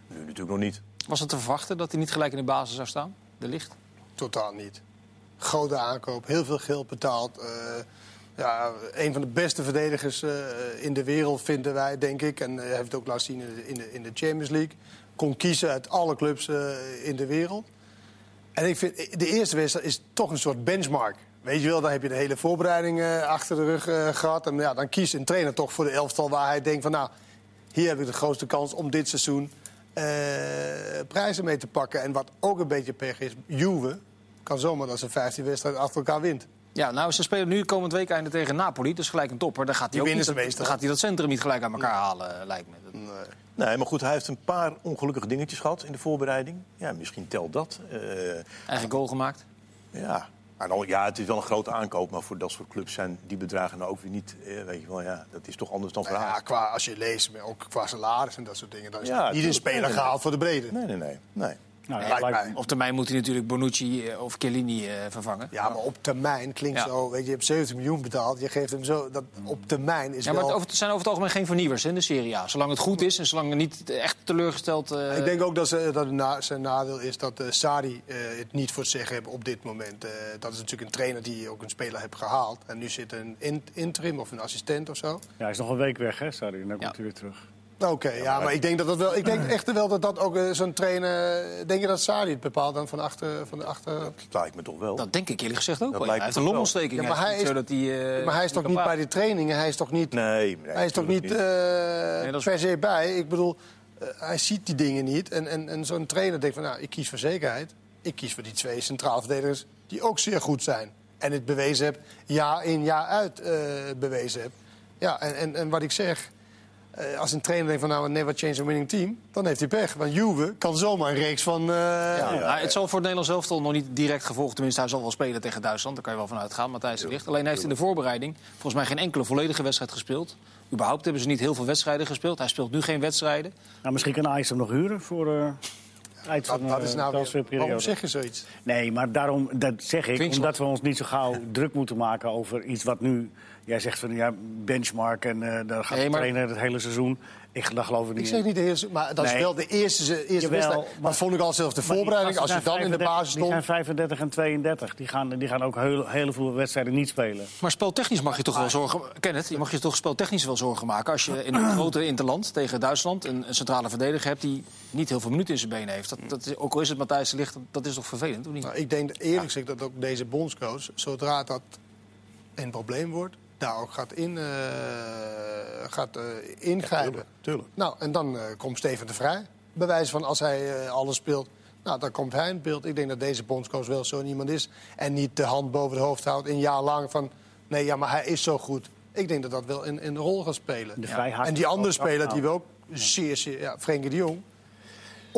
[SPEAKER 4] nu natuurlijk nog niet.
[SPEAKER 1] Was het te verwachten dat hij niet gelijk in de basis zou staan? De licht?
[SPEAKER 3] Totaal niet. Grote aankoop, heel veel geld betaald. eh, ja, een van de beste verdedigers eh, in de wereld, vinden wij, denk ik. En eh, hij heeft het ook laten zien in de, in de, in de Champions League. Kon kiezen uit alle clubs eh, in de wereld. En ik vind, de eerste wedstrijd is toch een soort benchmark. Weet je wel, dan heb je de hele voorbereiding eh, achter de rug eh, gehad. En ja, dan kiest een trainer toch voor de elftal waar hij denkt van... nou, hier heb ik de grootste kans om dit seizoen eh, prijzen mee te pakken. En wat ook een beetje pech is, Juve kan zomaar dat ze 15 wedstrijden achter elkaar wint.
[SPEAKER 1] Ja, nou, ze spelen nu komend week einde tegen Napoli. Dus gelijk een topper. Dan gaat hij,
[SPEAKER 3] Die
[SPEAKER 1] ook
[SPEAKER 3] winnen
[SPEAKER 1] niet,
[SPEAKER 3] ze meestal.
[SPEAKER 1] dan gaat hij dat centrum niet gelijk aan elkaar halen, lijkt me. Dat-
[SPEAKER 4] Nee, maar goed, hij heeft een paar ongelukkige dingetjes gehad in de voorbereiding. Ja, misschien telt dat. Eh,
[SPEAKER 1] Eigen goal gemaakt.
[SPEAKER 4] ja. Ja, het is wel een grote aankoop, maar voor dat soort clubs zijn die bedragen nou ook weer niet. Eh, weet je wel, ja, dat is toch anders dan
[SPEAKER 3] Nou ja, qua, als je leest, ook qua salaris en dat soort dingen... dan is
[SPEAKER 4] Ja,
[SPEAKER 3] niet een speler
[SPEAKER 4] nee,
[SPEAKER 3] gehaald voor de brede.
[SPEAKER 4] Nee, nee, nee. nee.
[SPEAKER 2] Nou, ja,
[SPEAKER 3] Lijkt
[SPEAKER 2] lijkt-
[SPEAKER 3] mij.
[SPEAKER 1] Op termijn moet hij natuurlijk Bonucci eh, of Chiellini eh, vervangen.
[SPEAKER 3] Ja, maar op termijn klinkt
[SPEAKER 1] Ja.
[SPEAKER 3] zo... Weet je, je hebt 70 miljoen betaald, je geeft hem zo... Dat, op termijn is
[SPEAKER 1] Ja, maar
[SPEAKER 3] wel...
[SPEAKER 1] het, over, het zijn over het algemeen geen vernieuwers in de Serie A. Zolang het goed is en zolang er niet echt teleurgesteld... eh,
[SPEAKER 3] Ik denk ook dat, ze, dat het na- zijn nadeel is dat eh Sari eh, het niet voor het zeggen heeft op dit moment. Eh, dat is natuurlijk een trainer die ook een speler heeft gehaald. En nu zit een in- interim of een assistent of zo.
[SPEAKER 2] ja, hij is nog een week weg, hè, sorry. Dan komt hij weer terug.
[SPEAKER 3] Oké, ja, maar ik denk dat dat wel. Ik denk echt wel dat dat ook eh, zo'n trainer. Denk je dat Sari het bepaalt dan van achter? Van de achter...
[SPEAKER 4] Dat lijkt me toch wel.
[SPEAKER 1] Dat denk ik eerlijk gezegd ook
[SPEAKER 4] Dat
[SPEAKER 1] wel.
[SPEAKER 4] lijkt
[SPEAKER 1] Hij heeft een
[SPEAKER 4] toch wel.
[SPEAKER 1] longontsteking.
[SPEAKER 3] Ja, maar
[SPEAKER 1] Hij is niet hij, eh,
[SPEAKER 3] maar hij is toch niet bij de trainingen? Hij is toch niet,
[SPEAKER 4] Nee, nee,
[SPEAKER 3] hij is toch niet, eh,
[SPEAKER 1] dat is-
[SPEAKER 3] per se bij? Ik bedoel, hij ziet die dingen niet. En, en, en zo'n trainer denkt van, nou, ik kies voor zekerheid. Ik kies voor die twee centraal verdedigers die ook zeer goed zijn. En het bewezen heb, jaar in jaar uit eh, bewezen heb. Ja, en, en, en wat ik zeg, eh, als een trainer denkt van nou, never change a winning team, dan heeft hij pech. Want Juve kan zomaar een reeks van. eh,
[SPEAKER 1] Ja, het zal voor het Nederlands elftal nog niet direct gevolgd. Tenminste, hij zal wel spelen tegen Duitsland. Daar kan je wel van uitgaan. Matthijs de Ligt. Alleen hij heeft in de voorbereiding volgens mij geen enkele volledige wedstrijd gespeeld. Überhaupt hebben ze niet heel veel wedstrijden gespeeld. Hij speelt nu geen wedstrijden.
[SPEAKER 2] Nou, misschien kan Ajax hem nog huren voor eh van
[SPEAKER 3] dat, dat is nou weer, waarom zeg je zoiets?
[SPEAKER 2] Nee, maar daarom, dat zeg ik,
[SPEAKER 1] Klinkt
[SPEAKER 2] omdat we ons niet zo gauw druk moeten maken over iets wat nu... Jij zegt van ja, benchmark en eh daar gaat
[SPEAKER 1] Nee,
[SPEAKER 2] de trainer het hele seizoen. Ik daar geloof ik niet
[SPEAKER 3] Ik zeg niet de eerste, maar dat is wel de eerste, eerste
[SPEAKER 2] Jawel,
[SPEAKER 3] wedstrijd. Maar vond ik al zelfs de
[SPEAKER 2] die
[SPEAKER 3] voorbereiding, als je dan in de
[SPEAKER 2] 35
[SPEAKER 3] basis
[SPEAKER 2] Die zijn
[SPEAKER 3] stond.
[SPEAKER 2] 35 en 32. Die gaan, die gaan ook heel, heel veel wedstrijden niet spelen.
[SPEAKER 1] Maar speltechnisch mag je toch wel zorgen... Kenneth, je mag je toch speltechnisch wel zorgen maken... als je in een grote interland tegen Duitsland een, een centrale verdediger hebt... die niet heel veel minuten in zijn benen heeft. Dat, dat is, ook al is het Matthijs de Ligt, dat, dat is toch vervelend, of niet?
[SPEAKER 3] Nou, ik denk eerlijk gezegd dat ook deze bondscoach, zodra dat een probleem wordt, daar ook gaat, in, eh, gaat eh, ingrijpen.
[SPEAKER 4] tuurlijk, tuurlijk.
[SPEAKER 3] Nou, en dan eh, komt Steven de Vrij. Bewijs van als hij eh, alles speelt. Nou, dan komt hij in beeld. Ik denk dat deze bondscoach wel zo iemand is. En niet de hand boven het hoofd houdt een jaar lang van... nee, ja, maar hij is zo goed. Ik denk dat dat wel een, een rol gaat spelen.
[SPEAKER 2] De hakt
[SPEAKER 3] En die andere speler die we ook zeer, zeer... Ja, Frenkie de Jong.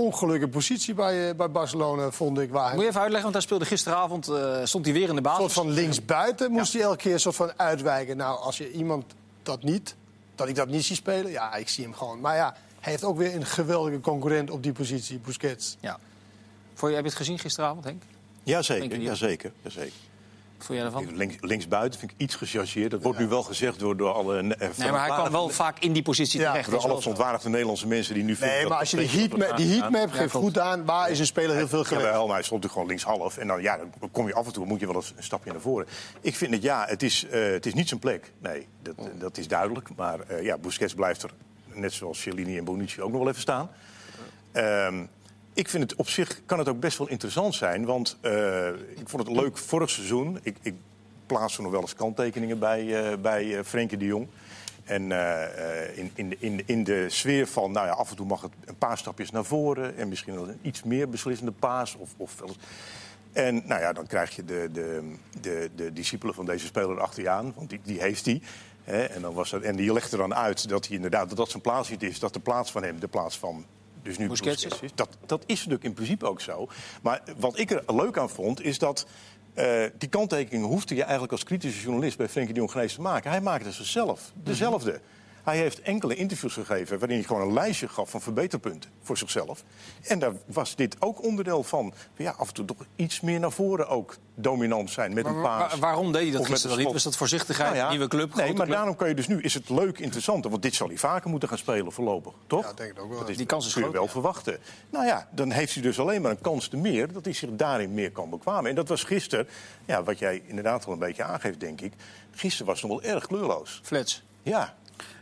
[SPEAKER 3] Ongelukkige positie bij, eh, bij Barcelona, vond ik. Waar hij
[SPEAKER 1] Moet je even uitleggen, want hij speelde gisteravond... eh, stond hij weer in de
[SPEAKER 3] een
[SPEAKER 1] basis.
[SPEAKER 3] soort van linksbuiten moest hij elke keer een soort van uitwijken. Nou, als je iemand dat niet, dat ik dat niet zie spelen, ja, ik zie hem gewoon. Maar ja, hij heeft ook weer een geweldige concurrent op die positie, Busquets.
[SPEAKER 1] Ja. Vond je, heb je het gezien gisteravond, Henk?
[SPEAKER 4] Jazeker, jazeker, jazeker.
[SPEAKER 1] Vond jij?
[SPEAKER 4] Links, linksbuiten vind ik iets gechargeerd. Dat wordt nu wel gezegd door, door alle... eh,
[SPEAKER 1] Nee, maar hij kwam
[SPEAKER 4] verontwaardigde-
[SPEAKER 1] wel vaak in die positie
[SPEAKER 3] Ja,
[SPEAKER 1] terecht.
[SPEAKER 4] Door alle verontwaardigde Nederlandse mensen die nu vinden...
[SPEAKER 3] Nee, maar als je die heatmap, die heatmap
[SPEAKER 1] Ja,
[SPEAKER 3] geeft goed aan, waar is een speler heel veel geweest?
[SPEAKER 4] Maar hij stond natuurlijk gewoon linkshalf. En dan, ja, dan kom je af en toe, moet je wel eens een stapje naar voren. Ik vind het, ja, het is, eh, het is niet zijn plek. Nee, dat, dat is duidelijk. Maar eh, ja, Busquets blijft er, net zoals Cellini en Bonucci, ook nog wel even staan. Ehm, ik vind het op zich, kan het ook best wel interessant zijn. Want eh, ik vond het leuk vorig seizoen. Ik, ik plaats er nog wel eens kanttekeningen bij, eh bij eh, Frenkie de Jong. En eh, in, in, in, in de sfeer van, nou ja, af en toe mag het een paar stapjes naar voren. En misschien wel een iets meer beslissende paas. Of, of En nou ja, dan krijg je de, de, de, de discipelen van deze speler achter je aan. Want die, die heeft hij. En, dan was dat, en die legt er dan uit dat hij inderdaad dat, dat zijn plaats niet is. Dat de plaats van hem de plaats van dus nu
[SPEAKER 1] Busquets
[SPEAKER 4] is. Dat, dat is natuurlijk in principe ook zo. Maar wat ik er leuk aan vond, is dat... eh, die kanttekeningen hoefde je eigenlijk als kritische journalist bij Frenkie de Jong geen eens te maken. Hij maakte ze zelf, dezelfde. Hij heeft enkele interviews gegeven waarin hij gewoon een lijstje gaf van verbeterpunten voor zichzelf. En daar was dit ook onderdeel van. Ja, af en toe toch iets meer naar voren ook dominant zijn met
[SPEAKER 1] Maar
[SPEAKER 4] een paas.
[SPEAKER 1] wa- waarom deed hij dat gisteren dan niet? Was dat voorzichtigheid,
[SPEAKER 4] Nou ja,
[SPEAKER 1] nieuwe club,
[SPEAKER 4] Nee, maar
[SPEAKER 1] club?
[SPEAKER 4] daarom kan je dus nu, is het leuk, interessant. Want dit zal hij vaker moeten gaan spelen voorlopig, toch?
[SPEAKER 3] Ja, denk ik ook wel.
[SPEAKER 4] Dat is,
[SPEAKER 1] Die kans is
[SPEAKER 4] kun je wel
[SPEAKER 1] ja.
[SPEAKER 4] verwachten. Nou ja, dan heeft hij dus alleen maar een kans te meer... dat hij zich daarin meer kan bekwamen. En dat was gisteren, ja, wat jij inderdaad wel een beetje aangeeft, denk ik... gisteren was het nog wel erg kleurloos.
[SPEAKER 1] Flats.
[SPEAKER 4] Ja,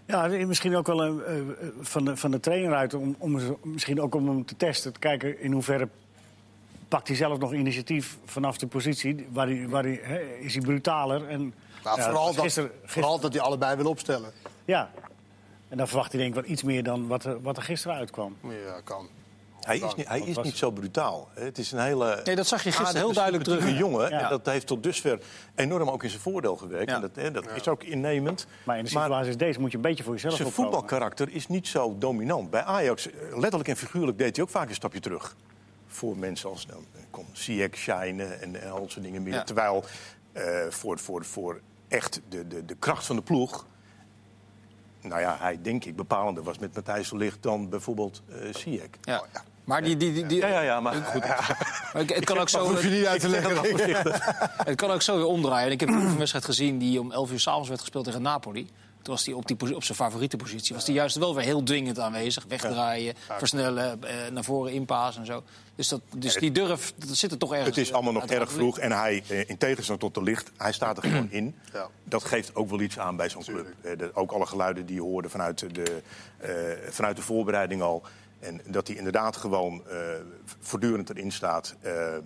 [SPEAKER 2] Ja, misschien ook wel een, eh, eh, van, de, van de trainer uit, om, om, misschien ook om hem te testen. Te kijken in hoeverre pakt hij zelf nog initiatief vanaf de positie. Waar hij, waar hij, is hij brutaler? En,
[SPEAKER 3] Nou,
[SPEAKER 2] ja,
[SPEAKER 3] vooral, dat, vooral dat hij allebei wil opstellen.
[SPEAKER 2] Ja. En dan verwacht hij denk ik wel iets meer dan wat er, wat er gisteren uitkwam.
[SPEAKER 3] Ja, kan.
[SPEAKER 4] Hij is, niet, hij is niet zo brutaal. Het is een hele...
[SPEAKER 1] Nee, dat zag je gisteren
[SPEAKER 4] aardige,
[SPEAKER 1] heel duidelijk terug.
[SPEAKER 4] sympathieke jongen.
[SPEAKER 2] Ja.
[SPEAKER 4] En dat heeft tot dusver enorm ook in zijn voordeel gewerkt.
[SPEAKER 1] Ja.
[SPEAKER 4] En dat, hè, dat is ook innemend.
[SPEAKER 2] Maar in de situatie als deze moet je een beetje voor jezelf
[SPEAKER 4] Zijn
[SPEAKER 2] opkomen.
[SPEAKER 4] voetbalkarakter is niet zo dominant. Bij Ajax, eh, letterlijk en figuurlijk, deed hij ook vaak een stapje terug. Voor mensen als nou, Shine en, en al dat soort dingen meer.
[SPEAKER 1] Ja.
[SPEAKER 4] Terwijl eh, voor, voor, voor echt de, de, de kracht van de ploeg... Nou ja, hij denk ik bepalender was met Matthijs de Ligt dan bijvoorbeeld eh Ziyech.
[SPEAKER 1] Ja. Maar die, die, die, die-
[SPEAKER 4] Ja, ja, ja, maar goed.
[SPEAKER 1] Maar het, het kan ook zo,
[SPEAKER 3] hoef je niet uit te leggen.
[SPEAKER 1] het kan ook zo weer omdraaien. Ik heb een wedstrijd gezien die om 11 uur s'avonds werd gespeeld tegen Napoli. Toen was hij op, die, op zijn favoriete positie. Was hij juist wel weer heel dwingend aanwezig. Wegdraaien, versnellen, eh, naar voren inpaas en zo. Dus, dat, dus die durf, dat zit er toch ergens.
[SPEAKER 4] Het is allemaal nog erg vroeg. En hij, eh, in tegenstelling tot de licht, hij staat er gewoon in.
[SPEAKER 3] Ja.
[SPEAKER 4] Dat geeft ook wel iets aan bij zo'n club. Eh, de- ook alle geluiden die je hoorde vanuit de, eh, vanuit de voorbereiding al. En dat hij inderdaad gewoon eh, voortdurend erin staat. Eh, eh,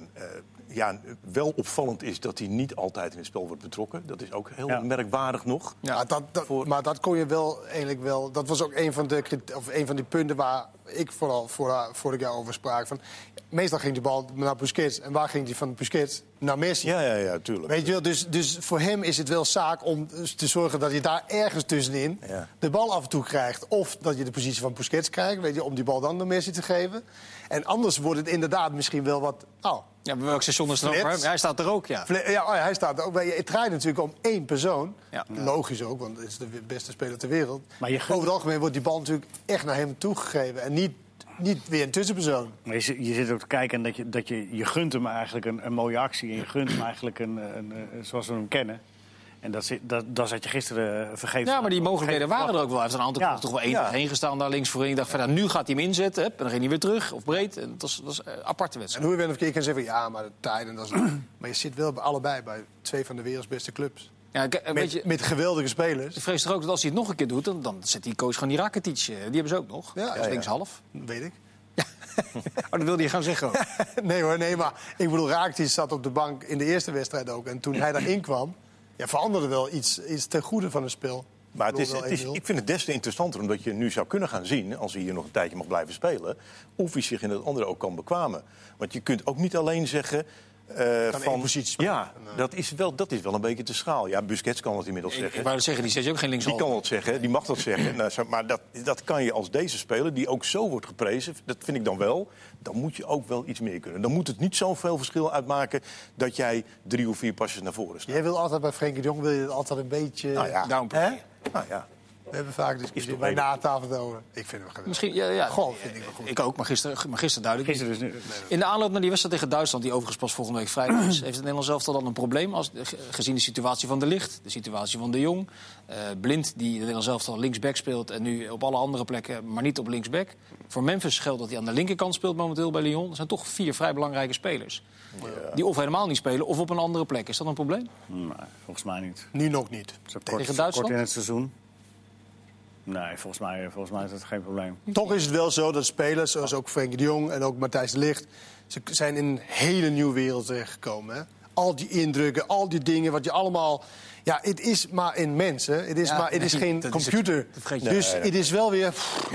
[SPEAKER 4] ja, wel opvallend is dat hij niet altijd in het spel wordt betrokken. Dat is ook heel
[SPEAKER 2] Ja.
[SPEAKER 4] merkwaardig nog.
[SPEAKER 1] Ja.
[SPEAKER 3] Maar, dat, dat,
[SPEAKER 4] Voor-
[SPEAKER 3] maar dat kon je wel eigenlijk wel. Dat was ook een van de, of een van die punten waar ik vooral voor, vorig jaar over sprak. Van, meestal ging die bal naar Busquets. En waar ging die van Busquets? Naar Messi.
[SPEAKER 4] Ja, ja, ja, tuurlijk.
[SPEAKER 3] Weet je wel, dus, dus voor hem is het wel zaak om te zorgen dat je daar ergens tussenin
[SPEAKER 4] Ja.
[SPEAKER 3] de bal af en toe krijgt. Of dat je de positie van Busquets krijgt, weet je, om die bal dan naar Messi te geven. En anders wordt het inderdaad misschien wel wat... Nou,
[SPEAKER 1] Ja, bij welk station is het? Hij staat er ook, ja.
[SPEAKER 3] Oh ja, hij staat er ook bij. Het draait natuurlijk om één persoon.
[SPEAKER 1] Ja.
[SPEAKER 3] Logisch ook, want het is de beste speler ter wereld.
[SPEAKER 2] Maar je gunt-
[SPEAKER 3] Over het algemeen wordt die bal natuurlijk echt naar hem toegegeven. En niet, niet weer een tussenpersoon.
[SPEAKER 2] Maar je, zit- je zit ook te kijken en dat je, dat je, je gunt hem eigenlijk een, een mooie actie. En je gunt hem eigenlijk een, een, een- zoals we hem kennen. En dat, zit- dat, dat zat je gisteren eh, vergeten.
[SPEAKER 1] Ja, maar die mogelijkheden waren er ook wel. Hij heeft een aantal
[SPEAKER 2] Ja.
[SPEAKER 1] keer toch wel één
[SPEAKER 4] Ja.
[SPEAKER 1] heen gestaan daar links voorin. Ik dacht, van, nou, nu gaat hij hem inzetten. Hup, en dan ging hij weer terug, of breed. En dat was, dat was een aparte
[SPEAKER 3] En
[SPEAKER 1] wedstrijd.
[SPEAKER 3] hoe je bent of keer kan zeggen, ja, maar de tijden, dat is... maar je zit wel bij allebei bij twee van de werelds beste clubs.
[SPEAKER 1] Ja, k- weet
[SPEAKER 3] Met,
[SPEAKER 1] je,
[SPEAKER 3] met geweldige spelers.
[SPEAKER 1] ik vrees toch ook dat als hij het nog een keer doet... dan, dan zet die coach gewoon die Rakitic. eh, Die hebben ze ook nog.
[SPEAKER 3] Ja,
[SPEAKER 1] Ja,
[SPEAKER 3] ja,
[SPEAKER 1] linkshalf.
[SPEAKER 3] Weet ik.
[SPEAKER 1] Oh, dat wilde je gaan zeggen ook.
[SPEAKER 3] Nee hoor, nee, maar ik bedoel, Rakitic zat op de bank in de eerste wedstrijd ook. En toen hij daarin kwam, ja, veranderde wel iets, iets ten goede van het spel.
[SPEAKER 4] Maar het is, het is,
[SPEAKER 3] wel 1-0.
[SPEAKER 4] ik vind het des te interessanter omdat je nu zou kunnen gaan zien, als hij hier nog een tijdje mag blijven spelen, of hij zich in het andere ook kan bekwamen. Want je kunt ook niet alleen zeggen. Eh, van,
[SPEAKER 3] positie.
[SPEAKER 4] Ja, dat is, wel, dat is wel een beetje te schaal. Ja, Busquets kan het inmiddels
[SPEAKER 1] Ik,
[SPEAKER 4] zeggen.
[SPEAKER 1] ik wou zeggen, die zet je ook geen
[SPEAKER 4] Die
[SPEAKER 1] linkshalf.
[SPEAKER 4] kan dat zeggen, die mag dat zeggen. Nou, maar dat, dat kan je als deze speler, die ook zo wordt geprezen, dat vind ik dan wel. Dan moet je ook wel iets meer kunnen. Dan moet het niet zoveel verschil uitmaken dat jij drie of vier pasjes naar voren staat.
[SPEAKER 3] Jij wil altijd bij Frenkie de Jong wil je altijd een beetje...
[SPEAKER 4] Nou ja. Nou ja,
[SPEAKER 3] We hebben vaak
[SPEAKER 4] Is
[SPEAKER 3] discussie bij na tafel over. Ik vind hem geweldig.
[SPEAKER 1] Misschien, ja, ja.
[SPEAKER 3] Goh, vind ik wel goed.
[SPEAKER 1] Ik ook, maar gisteren, maar gisteren duidelijk. niet.
[SPEAKER 2] Gisteren dus nu.
[SPEAKER 1] In de aanloop naar die wedstrijd tegen Duitsland, die overigens pas volgende week vrijdag is, heeft het Nederlands elftal dan een probleem als, ge- gezien de situatie van de Licht, de situatie van de Jong, eh, Blind die het Nederlands elftal linksback speelt en nu op alle andere plekken, maar niet op linksback. Voor Memphis geldt dat hij aan de linkerkant speelt momenteel bij Lyon. Er zijn toch vier vrij belangrijke spelers die of helemaal niet spelen of op een andere plek. Is dat een probleem?
[SPEAKER 2] Nee, volgens mij niet.
[SPEAKER 3] Nu nog niet.
[SPEAKER 2] Zo kort,
[SPEAKER 1] Tegen Duitsland?
[SPEAKER 2] kort in het seizoen. Nee, volgens mij, volgens mij is dat geen probleem.
[SPEAKER 3] Toch is het wel zo dat spelers, zoals ook Frenkie de Jong en ook Matthijs de Ligt... ze zijn in een hele nieuwe wereld terechtgekomen. Hè? Al die indrukken, al die dingen, wat je allemaal... Ja, het is maar een mens, hè. Het is,
[SPEAKER 1] Ja,
[SPEAKER 3] maar, het is
[SPEAKER 1] nee,
[SPEAKER 3] geen
[SPEAKER 1] dat is het.
[SPEAKER 3] computer. Dus
[SPEAKER 4] Nee,
[SPEAKER 3] het is wel weer pff,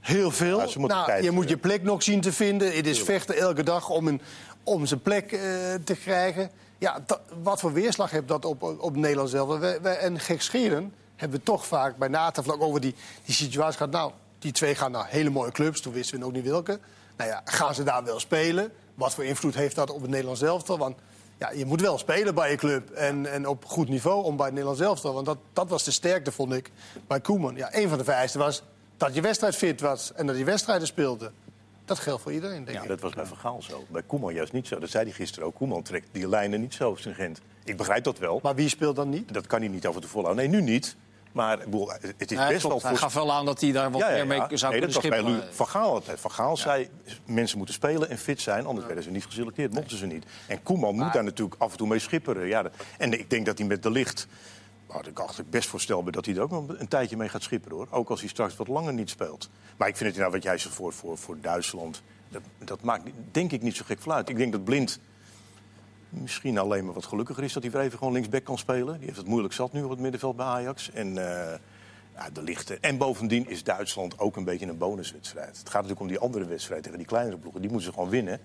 [SPEAKER 3] heel veel. Nou, je moet je plek nog zien te vinden. Het is vechten elke dag om, een, om zijn plek eh, te krijgen. Ja, dat- wat voor weerslag heeft dat op, op Nederland zelf? We, we, en gekscheren hebben we toch vaak bij natevlak over die, die situatie gehad. Nou, die twee gaan naar hele mooie clubs. Toen wisten we ook niet welke. Nou ja, gaan ze daar wel spelen? Wat voor invloed heeft dat op het Nederlands elftal? Want ja, je moet wel spelen bij je club. En, en op goed niveau om bij het Nederlands elftal. Want dat, dat was de sterkte, vond ik, bij Koeman. Ja, een van de vereisten was dat je wedstrijd fit was. En dat je wedstrijden speelde. Dat geldt voor iedereen, denk
[SPEAKER 4] Ja,
[SPEAKER 3] ik.
[SPEAKER 4] dat was bij Van Gaal zo. Bij Koeman juist niet zo. Dat zei hij gisteren ook. Koeman trekt die lijnen niet zo stringent. Ik begrijp dat wel.
[SPEAKER 3] Maar wie speelt dan niet?
[SPEAKER 4] Dat kan hij niet af en toe volhouden. Nee, nu niet. Maar ik bedoel, het is
[SPEAKER 1] Ja,
[SPEAKER 4] best
[SPEAKER 1] klopt.
[SPEAKER 4] wel
[SPEAKER 1] Hij
[SPEAKER 4] voor...
[SPEAKER 1] gaf wel aan dat hij daar wat
[SPEAKER 4] Ja,
[SPEAKER 1] meer mee zou
[SPEAKER 4] nee, dat
[SPEAKER 1] kunnen
[SPEAKER 4] was bij
[SPEAKER 1] schippen.
[SPEAKER 4] Lu- Van Gaal altijd. Van Gaal zei, mensen moeten spelen en fit zijn, anders werden ze niet geselecteerd, mochten ze niet. En Koeman moet daar natuurlijk af en toe mee schipperen. Ja, dat- en ik denk dat hij met de licht, nou, ik ik best voorstelbaar dat hij er ook nog een tijdje mee gaat schipperen hoor. Ook als hij straks wat langer niet speelt. Maar ik vind het nou wat jij zegt voor, voor, voor Duitsland, dat, dat maakt denk ik niet zo gek veel uit. Ik denk dat Blind misschien alleen maar wat gelukkiger is dat hij weer even gewoon linksback kan spelen. Die heeft het moeilijk zat nu op het middenveld bij Ajax. En, eh, ja, de lichte. en bovendien is Duitsland ook een beetje een bonuswedstrijd. Het gaat natuurlijk om die andere wedstrijd tegen die kleinere ploegen. Die moeten ze gewoon winnen.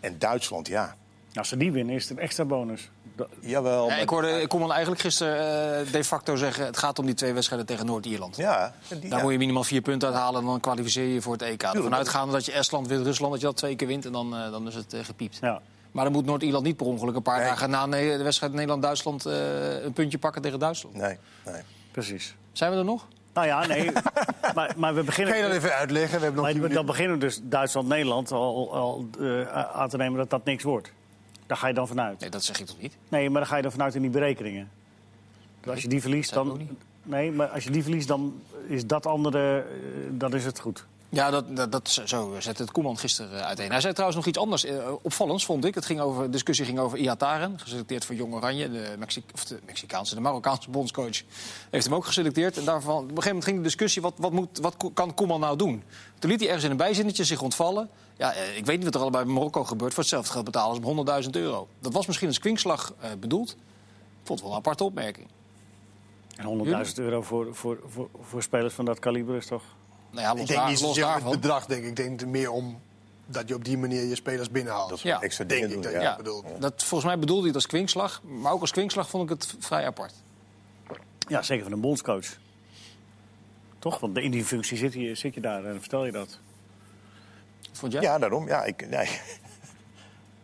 [SPEAKER 4] En Duitsland, ja,
[SPEAKER 2] Als ze die winnen, is het een extra bonus. Dat-
[SPEAKER 4] jawel.
[SPEAKER 1] Ja, ik hoorde Koeman eigenlijk gisteren eh, de facto zeggen... het gaat om die twee wedstrijden tegen Noord-Ierland.
[SPEAKER 4] Ja, die-
[SPEAKER 1] Daar
[SPEAKER 4] ja.
[SPEAKER 1] moet je minimaal vier punten uithalen en dan kwalificeer je je voor het EK. Ervan uitgaande dat je Estland wint, Rusland, dat je dat twee keer wint... en dan, eh, dan is het eh, gepiept.
[SPEAKER 2] Ja.
[SPEAKER 1] Maar dan moet Noord-Ierland niet per ongeluk een paar
[SPEAKER 4] Nee.
[SPEAKER 1] dagen... na de wedstrijd Nederland-Duitsland eh, een puntje pakken tegen Duitsland.
[SPEAKER 4] Nee, nee.
[SPEAKER 2] Precies.
[SPEAKER 1] Zijn we er nog?
[SPEAKER 2] Nou ja, nee. maar, maar we beginnen.
[SPEAKER 3] Kan je dat even uitleggen? We hebben nog
[SPEAKER 2] Maar dan beginnen we dus Duitsland-Nederland al, al eh, aan te nemen dat dat niks wordt. Daar ga je dan vanuit.
[SPEAKER 1] Nee, dat zeg ik toch niet?
[SPEAKER 2] Nee, maar daar ga je dan vanuit in die berekeningen. Dus als je die verliest, dan.
[SPEAKER 1] niet.
[SPEAKER 2] Nee, maar als je die verliest, dan is dat andere. eh, dan is het goed.
[SPEAKER 1] Ja, dat, dat, dat, zo zette het Koeman gisteren eh, uiteen. Hij zei trouwens nog iets anders eh, opvallends, vond ik. Het ging over, de discussie ging over Iataren, geselecteerd voor Jong Oranje. De, Mexi of de Mexicaanse, de Marokkaanse bondscoach heeft hem ook geselecteerd. En daarvan, op een gegeven moment ging de discussie, wat, wat, moet, wat kan Koeman nou doen? Toen liet hij ergens in een bijzinnetje zich ontvallen. Ja, eh, ik weet niet wat er allebei bij Marokko gebeurt. Voor hetzelfde geld betalen ze hem 100.000 euro. Dat was misschien als kwinkslag eh, bedoeld. Ik vond het wel een aparte opmerking.
[SPEAKER 2] En 100.000 euro voor, voor, voor, voor spelers van dat kaliber is toch.
[SPEAKER 1] Nou ja, los,
[SPEAKER 3] Ik denk
[SPEAKER 1] daar,
[SPEAKER 3] niet
[SPEAKER 1] los
[SPEAKER 3] het bedrag, denk ik. Ik denk meer om dat je op die manier je spelers binnenhaalt.
[SPEAKER 4] Dat is
[SPEAKER 1] Ja.
[SPEAKER 4] extra
[SPEAKER 3] denk
[SPEAKER 4] dingen
[SPEAKER 3] ik
[SPEAKER 4] doen.
[SPEAKER 3] dat
[SPEAKER 4] ja.
[SPEAKER 3] bedoelt.
[SPEAKER 1] Dat, volgens mij bedoelde hij het als kwinkslag. Maar ook als kwinkslag vond ik het vrij apart.
[SPEAKER 2] Ja, zeker van een bondscoach. Toch? Want in die functie zit je, zit je daar en vertel je dat.
[SPEAKER 1] Vond jij?
[SPEAKER 4] Ja, daarom. Ja, ik, nee.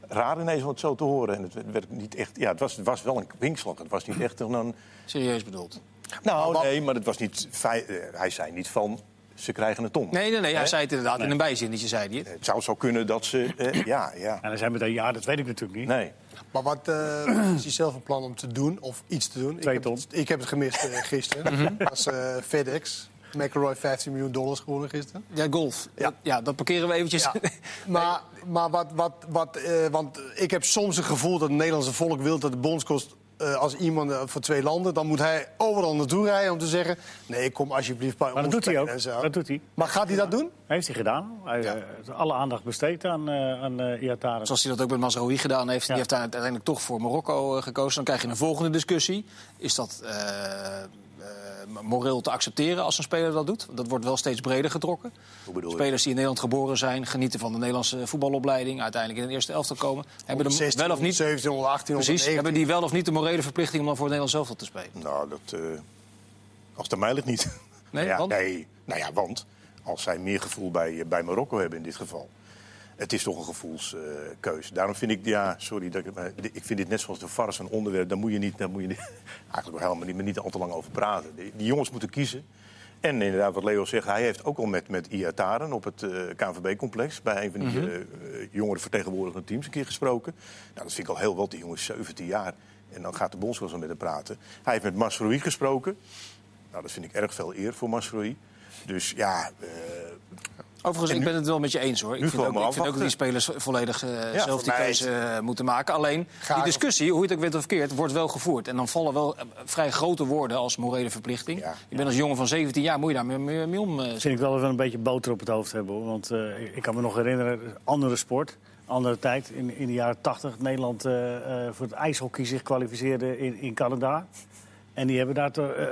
[SPEAKER 4] Raar ineens om het zo te horen. En het werd niet echt. Ja, het was, het was wel een kwinkslag. Het was niet echt een.
[SPEAKER 1] Serieus bedoeld.
[SPEAKER 4] Nou,
[SPEAKER 3] wat-
[SPEAKER 4] nee, maar het was niet. fei- eh, Hij zei niet van. Ze krijgen een ton.
[SPEAKER 1] Nee, nee, nee. Hij
[SPEAKER 4] Hè?
[SPEAKER 1] zei het inderdaad in een bijzinnetje, zei hij het.
[SPEAKER 4] Het zou zo kunnen dat ze. eh, ja, ja.
[SPEAKER 2] En dan zijn we daar, ja, dat weet ik natuurlijk niet.
[SPEAKER 4] Nee.
[SPEAKER 3] Maar wat eh, is hij zelf van plan om te doen of iets te doen?
[SPEAKER 2] Twee
[SPEAKER 3] ik, heb,
[SPEAKER 2] ton.
[SPEAKER 3] ik heb het gemist eh, gisteren. Dat was eh, FedEx. McElroy 15 miljoen dollars gewonnen gisteren.
[SPEAKER 1] Ja, golf.
[SPEAKER 3] Ja.
[SPEAKER 1] Dat, ja, dat parkeren we eventjes.
[SPEAKER 3] Ja. Maar, maar wat, wat, wat eh, want ik heb soms het gevoel dat het Nederlandse volk wil dat de bondscoach eh, als iemand eh, voor twee landen, dan moet hij overal naartoe rijden om te zeggen: nee, kom alsjeblieft bij
[SPEAKER 2] Maar dat
[SPEAKER 3] ons
[SPEAKER 2] doet hij ook.
[SPEAKER 3] spelen en zo.
[SPEAKER 2] Dat doet hij.
[SPEAKER 3] Maar gaat hij dat doen?
[SPEAKER 2] Heeft hij gedaan. Hij
[SPEAKER 3] Ja.
[SPEAKER 2] heeft alle aandacht besteed aan, eh aan eh Iataren.
[SPEAKER 1] Zoals hij dat ook met Mazraoui gedaan heeft.
[SPEAKER 2] Ja.
[SPEAKER 1] Die heeft uiteindelijk toch voor Marokko eh, gekozen. Dan krijg je een volgende discussie. Is dat eh, eh, moreel te accepteren als een speler dat doet? Dat wordt wel steeds breder getrokken.
[SPEAKER 4] Hoe bedoel je?
[SPEAKER 1] Spelers die in Nederland geboren zijn, genieten van de Nederlandse voetbalopleiding... uiteindelijk in de eerste elftal komen. Hebben de,
[SPEAKER 3] 16,
[SPEAKER 1] wel of niet,
[SPEAKER 3] 17, 18,
[SPEAKER 1] precies,
[SPEAKER 3] 19.
[SPEAKER 1] hebben die wel of niet de morele verplichting om dan voor het Nederlands elftal te spelen?
[SPEAKER 4] Nou, dat. eh, als het aan mij ligt niet.
[SPEAKER 1] Nee,
[SPEAKER 4] ja,
[SPEAKER 1] want?
[SPEAKER 4] nee. Nou ja, want. Als zij meer gevoel bij, bij Marokko hebben in dit geval. Het is toch een gevoelskeuze. Daarom vind ik, ja, sorry, dat ik, ik vind dit net zoals de VAR een onderwerp. Daar moet je niet, daar moet je niet, eigenlijk helemaal niet, maar niet al te lang over praten. Die, die jongens moeten kiezen. En inderdaad, wat Leo zegt, hij heeft ook al met, met Iataren op het eh, KNVB-complex... bij een van die eh, jongere vertegenwoordigende teams een keer gesproken. Nou, dat vind ik al heel wat. Die jongen is 17 jaar. En dan gaat de bondscoach met hem praten. Hij heeft met Masroei gesproken. Nou, dat vind ik erg veel eer voor Masroei. Dus ja, eh,
[SPEAKER 1] Overigens,
[SPEAKER 4] En
[SPEAKER 1] ik ben het wel met je eens hoor. Ik vind, ook,
[SPEAKER 4] maar
[SPEAKER 1] ik vind ook dat die spelers volledig eh, zelf die keuze eh, moeten maken. Alleen, die discussie, hoe je het ook went of verkeerd, wordt wel gevoerd. En dan vallen wel eh, vrij grote woorden als morele verplichting.
[SPEAKER 4] Ja.
[SPEAKER 1] Je bent als jongen van 17 jaar, moet je daar mee, mee, mee om. eh,
[SPEAKER 2] vind ik wel even een beetje boter op het hoofd hebben. Hoor. Want eh, ik- kan me nog herinneren, andere sport, andere tijd. In, in de jaren 80 Nederland eh, voor het ijshockey zich kwalificeerde in, in Canada. En die hebben daar toch, eh,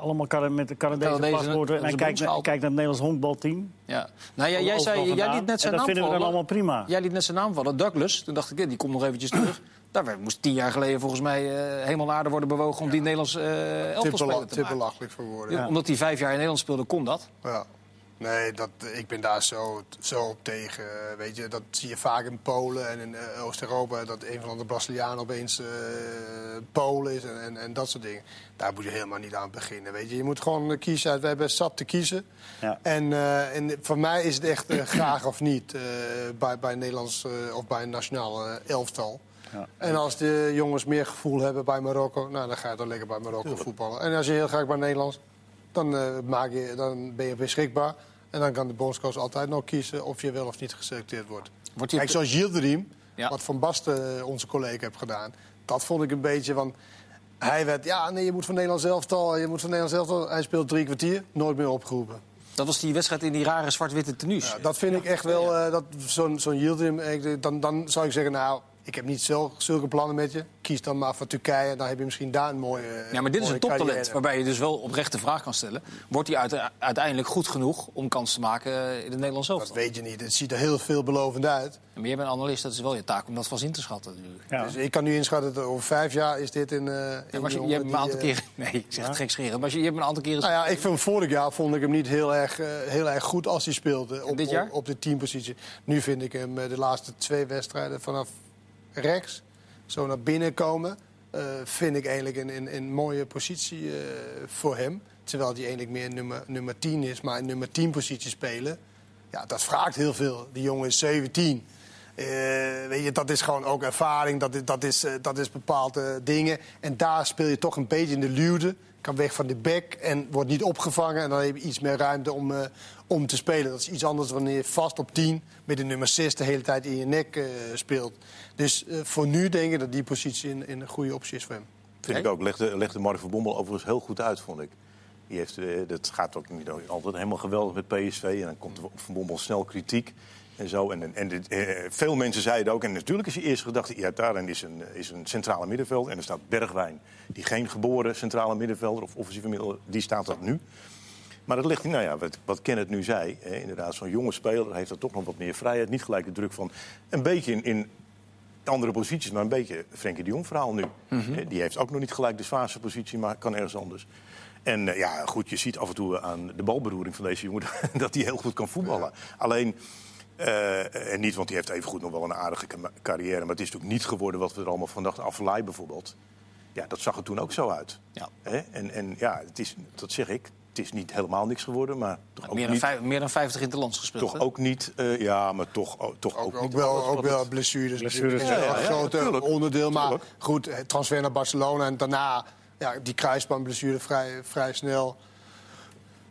[SPEAKER 2] allemaal Cana- met de Canadese
[SPEAKER 1] Canadezen,
[SPEAKER 2] paspoorten. En kijkt, naar- kijkt naar het Nederlands honkbalteam.
[SPEAKER 1] ja. Nou ja, jij,
[SPEAKER 2] Overal
[SPEAKER 1] zei, jij liet net zijn
[SPEAKER 2] en dat
[SPEAKER 1] naam
[SPEAKER 2] vinden we dan
[SPEAKER 1] vallen.
[SPEAKER 2] allemaal prima.
[SPEAKER 1] Jij liet net zijn naam vallen, Douglas. Toen dacht ik, eh, die komt nog eventjes terug. Daar werd- moest tien jaar geleden volgens mij eh helemaal aarde worden bewogen... om die Nederlands eh
[SPEAKER 3] Te,
[SPEAKER 1] elftalspeler
[SPEAKER 3] bela-
[SPEAKER 1] te
[SPEAKER 3] te
[SPEAKER 1] maken.
[SPEAKER 3] belachelijk voor woorden.
[SPEAKER 1] Ja, Omdat hij vijf jaar in Nederland speelde, kon dat.
[SPEAKER 3] Ja. Nee, dat, ik ben daar zo, zo op tegen. eh, Weet je, dat zie je vaak in Polen en in eh, Oost-Europa. Dat een van de Brazilianen opeens eh Polen is en, en, en dat soort dingen. Daar moet je helemaal niet aan beginnen. Weet je, je moet gewoon kiezen. uit- We hebben zat te kiezen.
[SPEAKER 2] Ja.
[SPEAKER 3] En, en voor mij is het echt graag of niet bij, bij een Nederlands of bij een nationaal elftal.
[SPEAKER 2] Ja.
[SPEAKER 3] En als de jongens meer gevoel hebben bij Marokko, nou, dan ga je dan lekker bij Marokko voetballen. En als je heel graag bij Nederlands, dan, eh, maak je, dan ben je beschikbaar. En dan kan de bondscoach altijd nog kiezen of je wel of niet geselecteerd wordt.
[SPEAKER 1] Wordt
[SPEAKER 3] Kijk, zoals Yildirim,
[SPEAKER 1] Ja.
[SPEAKER 3] wat Van Basten, eh, onze collega, heeft gedaan. Dat vond ik een beetje van... Hij werd, ja, nee, je moet van Nederlands elftal, je moet van Nederlands elftal. Hij speelt drie kwartier, nooit meer opgeroepen.
[SPEAKER 1] Dat was die wedstrijd in die rare zwart-witte tenues.
[SPEAKER 3] Ja, dat vind ik echt wel, eh, dat, zo'n zo'n Yildirim, dan, dan zou ik zeggen, nou, ik heb niet zo, zulke plannen met je. Kies dan maar voor Turkije, dan heb je misschien daar een mooie
[SPEAKER 1] Ja, maar dit is een toptalent
[SPEAKER 3] carrière.
[SPEAKER 1] waarbij je dus wel oprecht de vraag kan stellen... wordt hij uite- uiteindelijk goed genoeg om kans te maken in het Nederlands
[SPEAKER 3] Dat
[SPEAKER 1] elftal?
[SPEAKER 3] weet je niet. Het ziet er heel veelbelovend uit.
[SPEAKER 1] Maar jij bent analist, dat is wel je taak om dat vast in te schatten natuurlijk.
[SPEAKER 2] Ja.
[SPEAKER 3] Dus ik kan nu inschatten dat over vijf jaar is dit in. eh
[SPEAKER 1] Ja, maar je, je hebt me een
[SPEAKER 3] die,
[SPEAKER 1] aantal
[SPEAKER 3] eh,
[SPEAKER 1] keren... Nee, ik zeg het gekscherend. Maar je, je hebt me een aantal keren...
[SPEAKER 3] Nou ja, ik vind vorig jaar vond ik hem niet heel erg, eh, heel erg goed als hij speelde op,
[SPEAKER 1] dit jaar?
[SPEAKER 3] op, op de teampositie. Nu vind ik hem de laatste twee wedstrijden vanaf rechts zo naar binnen komen. eh, vind ik eigenlijk een, een, mooie positie eh, voor hem. Terwijl hij eigenlijk meer nummer, nummer 10 is, maar in nummer 10 positie spelen. Ja, dat vraagt heel veel. Die jongen is 17. Eh, weet je, dat is gewoon ook ervaring, dat is, dat is, eh, dat is bepaalde dingen. En daar speel je toch een beetje in de luwte. Kan weg van de bek en wordt niet opgevangen. En dan heb je iets meer ruimte om, eh, om te spelen. Dat is iets anders wanneer je vast op 10 met de nummer 6 de hele tijd in je nek speelt. Dus voor nu denk ik dat die positie in, een goede optie is voor hem.
[SPEAKER 4] Vind ik ook. Legde, legde Mark van Bommel overigens heel goed uit, vond ik. Die heeft, dat gaat ook niet altijd helemaal geweldig met PSV. En dan komt Van Bommel snel kritiek. En, zo. en, en, dit, eh, veel mensen zeiden ook, en natuurlijk is je eerste gedachte... ja, daarin is een, is een centrale middenveld. En er staat Bergwijn, die geen geboren centrale middenvelder... of offensieve middenvelder, die staat dat nu. Maar dat ligt, nou ja, wat, wat Kenneth nu zei, inderdaad, zo'n jonge speler heeft er toch nog wat meer vrijheid. Niet gelijk de druk van een beetje in, in andere posities, maar een beetje Frenkie de Jong verhaal nu. Hè, Die heeft ook nog niet gelijk de zwaarste positie, maar kan ergens anders. En eh, ja, goed, je ziet af en toe aan de balberoering van deze jongen dat hij heel goed kan voetballen. Alleen, eh, en niet, want hij heeft evengoed nog wel een aardige carrière, maar het is natuurlijk niet geworden wat we er allemaal van dachten. Afvalaai bijvoorbeeld. Ja, dat zag er toen ook zo uit.
[SPEAKER 1] Ja.
[SPEAKER 4] Hè? En, en ja, het is, dat zeg ik. Het is niet helemaal niks geworden, maar toch ook
[SPEAKER 1] Meer dan,
[SPEAKER 4] niet.
[SPEAKER 1] vijf- meer dan 50 in de lands gespeeld.
[SPEAKER 4] Toch
[SPEAKER 1] hè?
[SPEAKER 4] ook niet, eh, ja, maar toch, ook- toch ook,
[SPEAKER 3] Ook,
[SPEAKER 4] niet.
[SPEAKER 3] wel, ook wel
[SPEAKER 4] het-
[SPEAKER 3] blessures.
[SPEAKER 2] Blessures, ja,
[SPEAKER 3] een grote onderdeel. Maar
[SPEAKER 4] Tuurlijk.
[SPEAKER 3] goed, het transfer naar Barcelona en daarna ja, die kruisbandblessure vrij, vrij snel.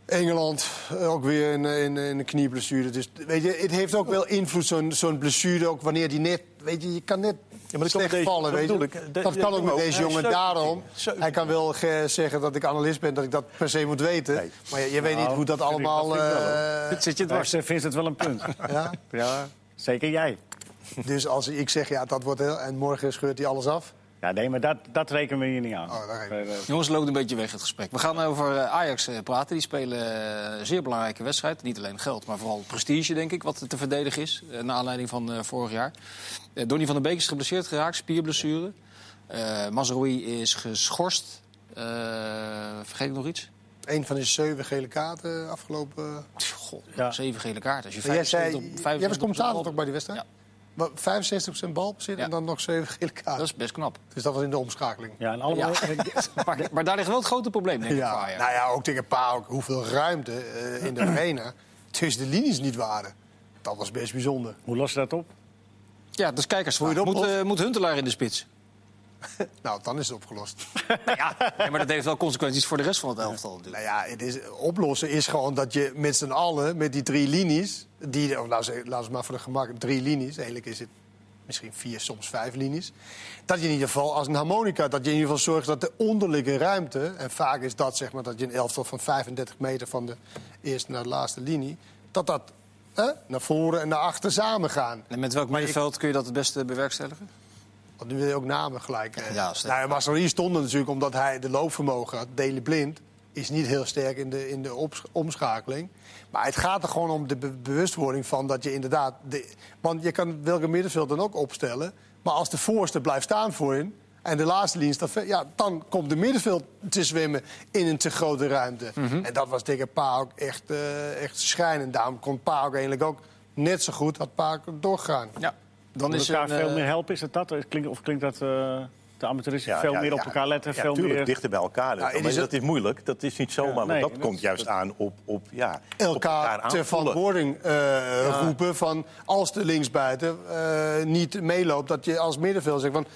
[SPEAKER 3] Engeland eh, ook weer in, in, in een knieblessure. Dus weet je, het heeft ook wel invloed, zo'n zo'n blessure. Ook wanneer die net, weet je, je kan net
[SPEAKER 4] dat kan
[SPEAKER 3] slecht
[SPEAKER 4] deze-
[SPEAKER 3] vallen.
[SPEAKER 4] dat
[SPEAKER 3] Weet je.
[SPEAKER 4] bedoel ik. De-
[SPEAKER 3] dat
[SPEAKER 4] de
[SPEAKER 3] kan ook met deze jongen.
[SPEAKER 4] 17.
[SPEAKER 3] Daarom,
[SPEAKER 4] 17.
[SPEAKER 3] hij kan wel ge- zeggen dat ik analist ben, dat ik dat per se moet weten.
[SPEAKER 4] Nee.
[SPEAKER 3] Maar je, je weet niet
[SPEAKER 2] Nou,
[SPEAKER 3] hoe dat
[SPEAKER 2] dat
[SPEAKER 3] allemaal... eh,
[SPEAKER 1] Zit je dwars?
[SPEAKER 2] heeft Vincent wel een punt.
[SPEAKER 3] ja?
[SPEAKER 2] ja, zeker jij.
[SPEAKER 3] Dus als ik zeg, ja, dat wordt heel... En morgen scheurt hij alles af.
[SPEAKER 2] Ja, nee, maar dat, dat rekenen we hier niet aan.
[SPEAKER 3] Oh, daar rekenen we.
[SPEAKER 1] Jongens, het loopt een beetje weg het gesprek. We gaan over eh, Ajax eh, praten. Die spelen eh, een zeer belangrijke wedstrijd. Niet alleen geld, maar vooral prestige, denk ik, wat te verdedigen is. naar aanleiding van eh, vorig jaar. Eh, Donny van der Beek is geblesseerd geraakt, spierblessure. Eh Mazraoui is geschorst. Eh, vergeet ik nog iets?
[SPEAKER 3] Een van de zeven gele kaarten afgelopen...
[SPEAKER 1] God,
[SPEAKER 2] Ja.
[SPEAKER 1] zeven gele kaarten. Als je
[SPEAKER 3] jij,
[SPEAKER 1] 75
[SPEAKER 3] zei,
[SPEAKER 1] op-
[SPEAKER 3] jij
[SPEAKER 1] 25
[SPEAKER 3] was commentator ook bij die wedstrijd?
[SPEAKER 1] Ja.
[SPEAKER 3] Maar 65% balbezit
[SPEAKER 1] Ja.
[SPEAKER 3] en dan nog zeven gele kaarten.
[SPEAKER 1] Dat is best knap.
[SPEAKER 3] Dus dat was in de omschakeling.
[SPEAKER 2] ja, en allemaal...
[SPEAKER 1] Maar, maar daar ligt wel het grote probleem, denk ik,
[SPEAKER 3] Ja, nou ja, ook tegen Pauk. Hoeveel ruimte eh, in de arena tussen de linies niet waren. Dat was best bijzonder.
[SPEAKER 2] Hoe los je dat op?
[SPEAKER 1] Ja, dus kijkers,
[SPEAKER 3] Hoe je het
[SPEAKER 1] moet, eh, moet Huntelaar in de spits?
[SPEAKER 3] Nou, dan is het opgelost.
[SPEAKER 1] Nou ja, ja, maar dat heeft wel consequenties voor de rest van het elftal
[SPEAKER 3] nou ja, het is, oplossen is gewoon dat je met z'n allen, met die drie linies... Die, of laten we laten we maar voor de gemak drie linies. Eigenlijk is het misschien vier, soms vijf linies. Dat je in ieder geval als een harmonica, dat je in ieder geval zorgt dat de onderlinge ruimte... en vaak is dat zeg maar dat je een elftal van 35 meter van de eerste naar de laatste linie... dat dat hè, naar voren en naar achter samen gaan.
[SPEAKER 1] En met welk middenveld kun je dat het beste bewerkstelligen?
[SPEAKER 3] Want nu wil je ook namen gelijk. eh.
[SPEAKER 1] Ja, sterk.
[SPEAKER 3] nou, ja, Masraoui stond er natuurlijk omdat hij de loopvermogen had. Deli Blind is niet heel sterk in de, in de omschakeling. Maar het gaat er gewoon om de be- bewustwording van dat je inderdaad... De, want je kan welke middenveld dan ook opstellen. Maar als de voorste blijft staan voorin... en de laatste linie staat ver- ja, dan komt de middenveld te zwemmen in een te grote ruimte.
[SPEAKER 1] Mhm.
[SPEAKER 3] En dat was tegen Paok echt, eh echt schrijnend. Daarom kon Paok eigenlijk ook net zo goed had Paok doorgaan.
[SPEAKER 1] Ja, dan is
[SPEAKER 2] elkaar
[SPEAKER 1] een,
[SPEAKER 2] veel
[SPEAKER 1] eh,
[SPEAKER 2] meer helpen, is het dat? Klinkt, of klinkt dat uh, te amateuristisch?
[SPEAKER 4] Ja,
[SPEAKER 2] veel
[SPEAKER 4] ja,
[SPEAKER 2] meer op
[SPEAKER 4] ja.
[SPEAKER 2] elkaar letten,
[SPEAKER 4] Ja,
[SPEAKER 2] veel
[SPEAKER 4] tuurlijk,
[SPEAKER 2] meer...
[SPEAKER 4] dichter bij elkaar.
[SPEAKER 3] Ja, het
[SPEAKER 4] Maar
[SPEAKER 3] is
[SPEAKER 4] dat is moeilijk. Dat is niet zomaar.
[SPEAKER 2] Ja, nee,
[SPEAKER 4] want dat,
[SPEAKER 2] dat-
[SPEAKER 4] komt juist aan op, op, ja, op
[SPEAKER 3] elkaar ter
[SPEAKER 4] aanvoelen.
[SPEAKER 3] verantwoording eh, roepen. Van als de linksbuiten eh, niet meeloopt, dat je als middenveld zegt van.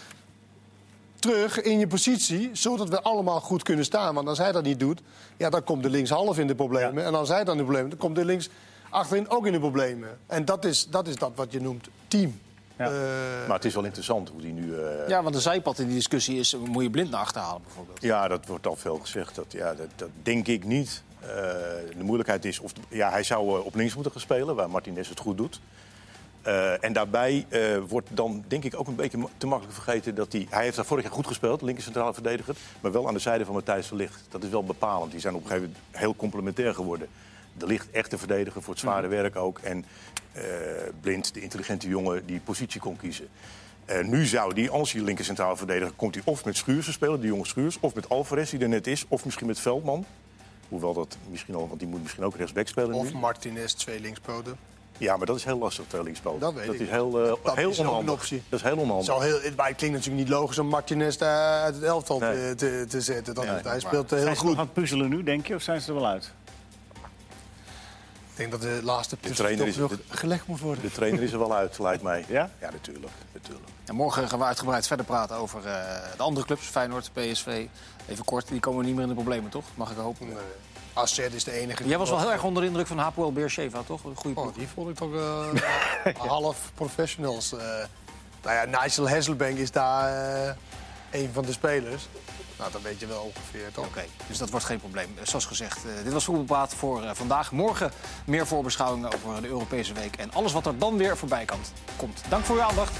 [SPEAKER 3] Terug in je positie, zodat we allemaal goed kunnen staan. Want als hij dat niet doet, ja, dan komt de linkshalf in de problemen. En als hij dan in de problemen, dan komt de links achterin ook in de problemen. En dat is dat, is dat wat je noemt team.
[SPEAKER 2] Ja.
[SPEAKER 3] Eh,
[SPEAKER 4] Maar het is wel interessant hoe die nu... eh,
[SPEAKER 1] Ja, want de zijpad in die discussie is, moet je blind naar achter halen bijvoorbeeld.
[SPEAKER 4] Ja, dat wordt al veel gezegd. Dat, ja, dat, dat denk ik niet. Eh, de moeilijkheid is, of, ja, hij zou op links moeten gaan spelen, waar Martinez het goed doet. Eh, en daarbij eh, wordt dan denk ik ook een beetje te makkelijk vergeten dat hij... Hij heeft daar vorig jaar goed gespeeld, linker centrale verdediger. Maar wel aan de zijde van Matthijs de Ligt. Dat is wel bepalend. Die zijn op een gegeven moment heel complementair geworden. De Ligt echt de verdediger voor het zware werk ook. En eh, Blind, de intelligente jongen, die positie kon kiezen. Eh, nu zou die, als hij linker centrale verdediger... komt hij of met Schuurs te spelen, de jonge Schuurs... of met Alvarez, die er net is, of misschien met Veldman. Hoewel dat misschien al, want die moet misschien ook rechtsback spelen
[SPEAKER 3] of
[SPEAKER 4] nu.
[SPEAKER 3] Martinez, twee linkspoten.
[SPEAKER 4] Ja, maar dat is heel lastig, twee linkspoten.
[SPEAKER 3] Dat weet ik.
[SPEAKER 4] is heel, eh,
[SPEAKER 3] Dat
[SPEAKER 4] heel
[SPEAKER 3] is ook een
[SPEAKER 4] onhandig.
[SPEAKER 3] optie.
[SPEAKER 4] Dat is heel onhandig.
[SPEAKER 3] Zou heel, maar het klinkt natuurlijk niet logisch om Martinez daar uit het elftal
[SPEAKER 4] Nee.
[SPEAKER 3] te, te, te zetten. Dat,
[SPEAKER 4] Nee,
[SPEAKER 3] hij speelt heel
[SPEAKER 2] Zijn ze
[SPEAKER 3] goed.
[SPEAKER 2] nog aan het puzzelen nu, denk je? Of zijn ze er wel uit?
[SPEAKER 3] Ik denk dat de laatste puzzel
[SPEAKER 4] trainer
[SPEAKER 3] toch
[SPEAKER 4] is-
[SPEAKER 3] nog gelegd moet worden.
[SPEAKER 4] De trainer is er wel uit, lijkt mij.
[SPEAKER 2] Ja?
[SPEAKER 4] Ja, natuurlijk. natuurlijk.
[SPEAKER 1] En morgen gaan we uitgebreid verder praten over eh, de andere clubs. Feyenoord, PSV. Even kort, die komen niet meer in de problemen, toch? Mag ik hopen.
[SPEAKER 3] Nee. AZ is de enige. die
[SPEAKER 1] Jij was wel heel erg onder de indruk van Hapoel Beersheva, toch? Een goede
[SPEAKER 3] Oh, die vond ik toch eh, half professionals. eh. nou ja, Nigel Hasselbank is daar een van de spelers. Nou, dat weet je wel ongeveer, toch?
[SPEAKER 1] Oké, dus dat wordt geen probleem. Eh, Zoals gezegd, eh, dit was Voetbalpraat voor eh, vandaag. Morgen meer voorbeschouwingen over de Europese week. En alles wat er dan weer voorbij komt. Dank voor uw aandacht.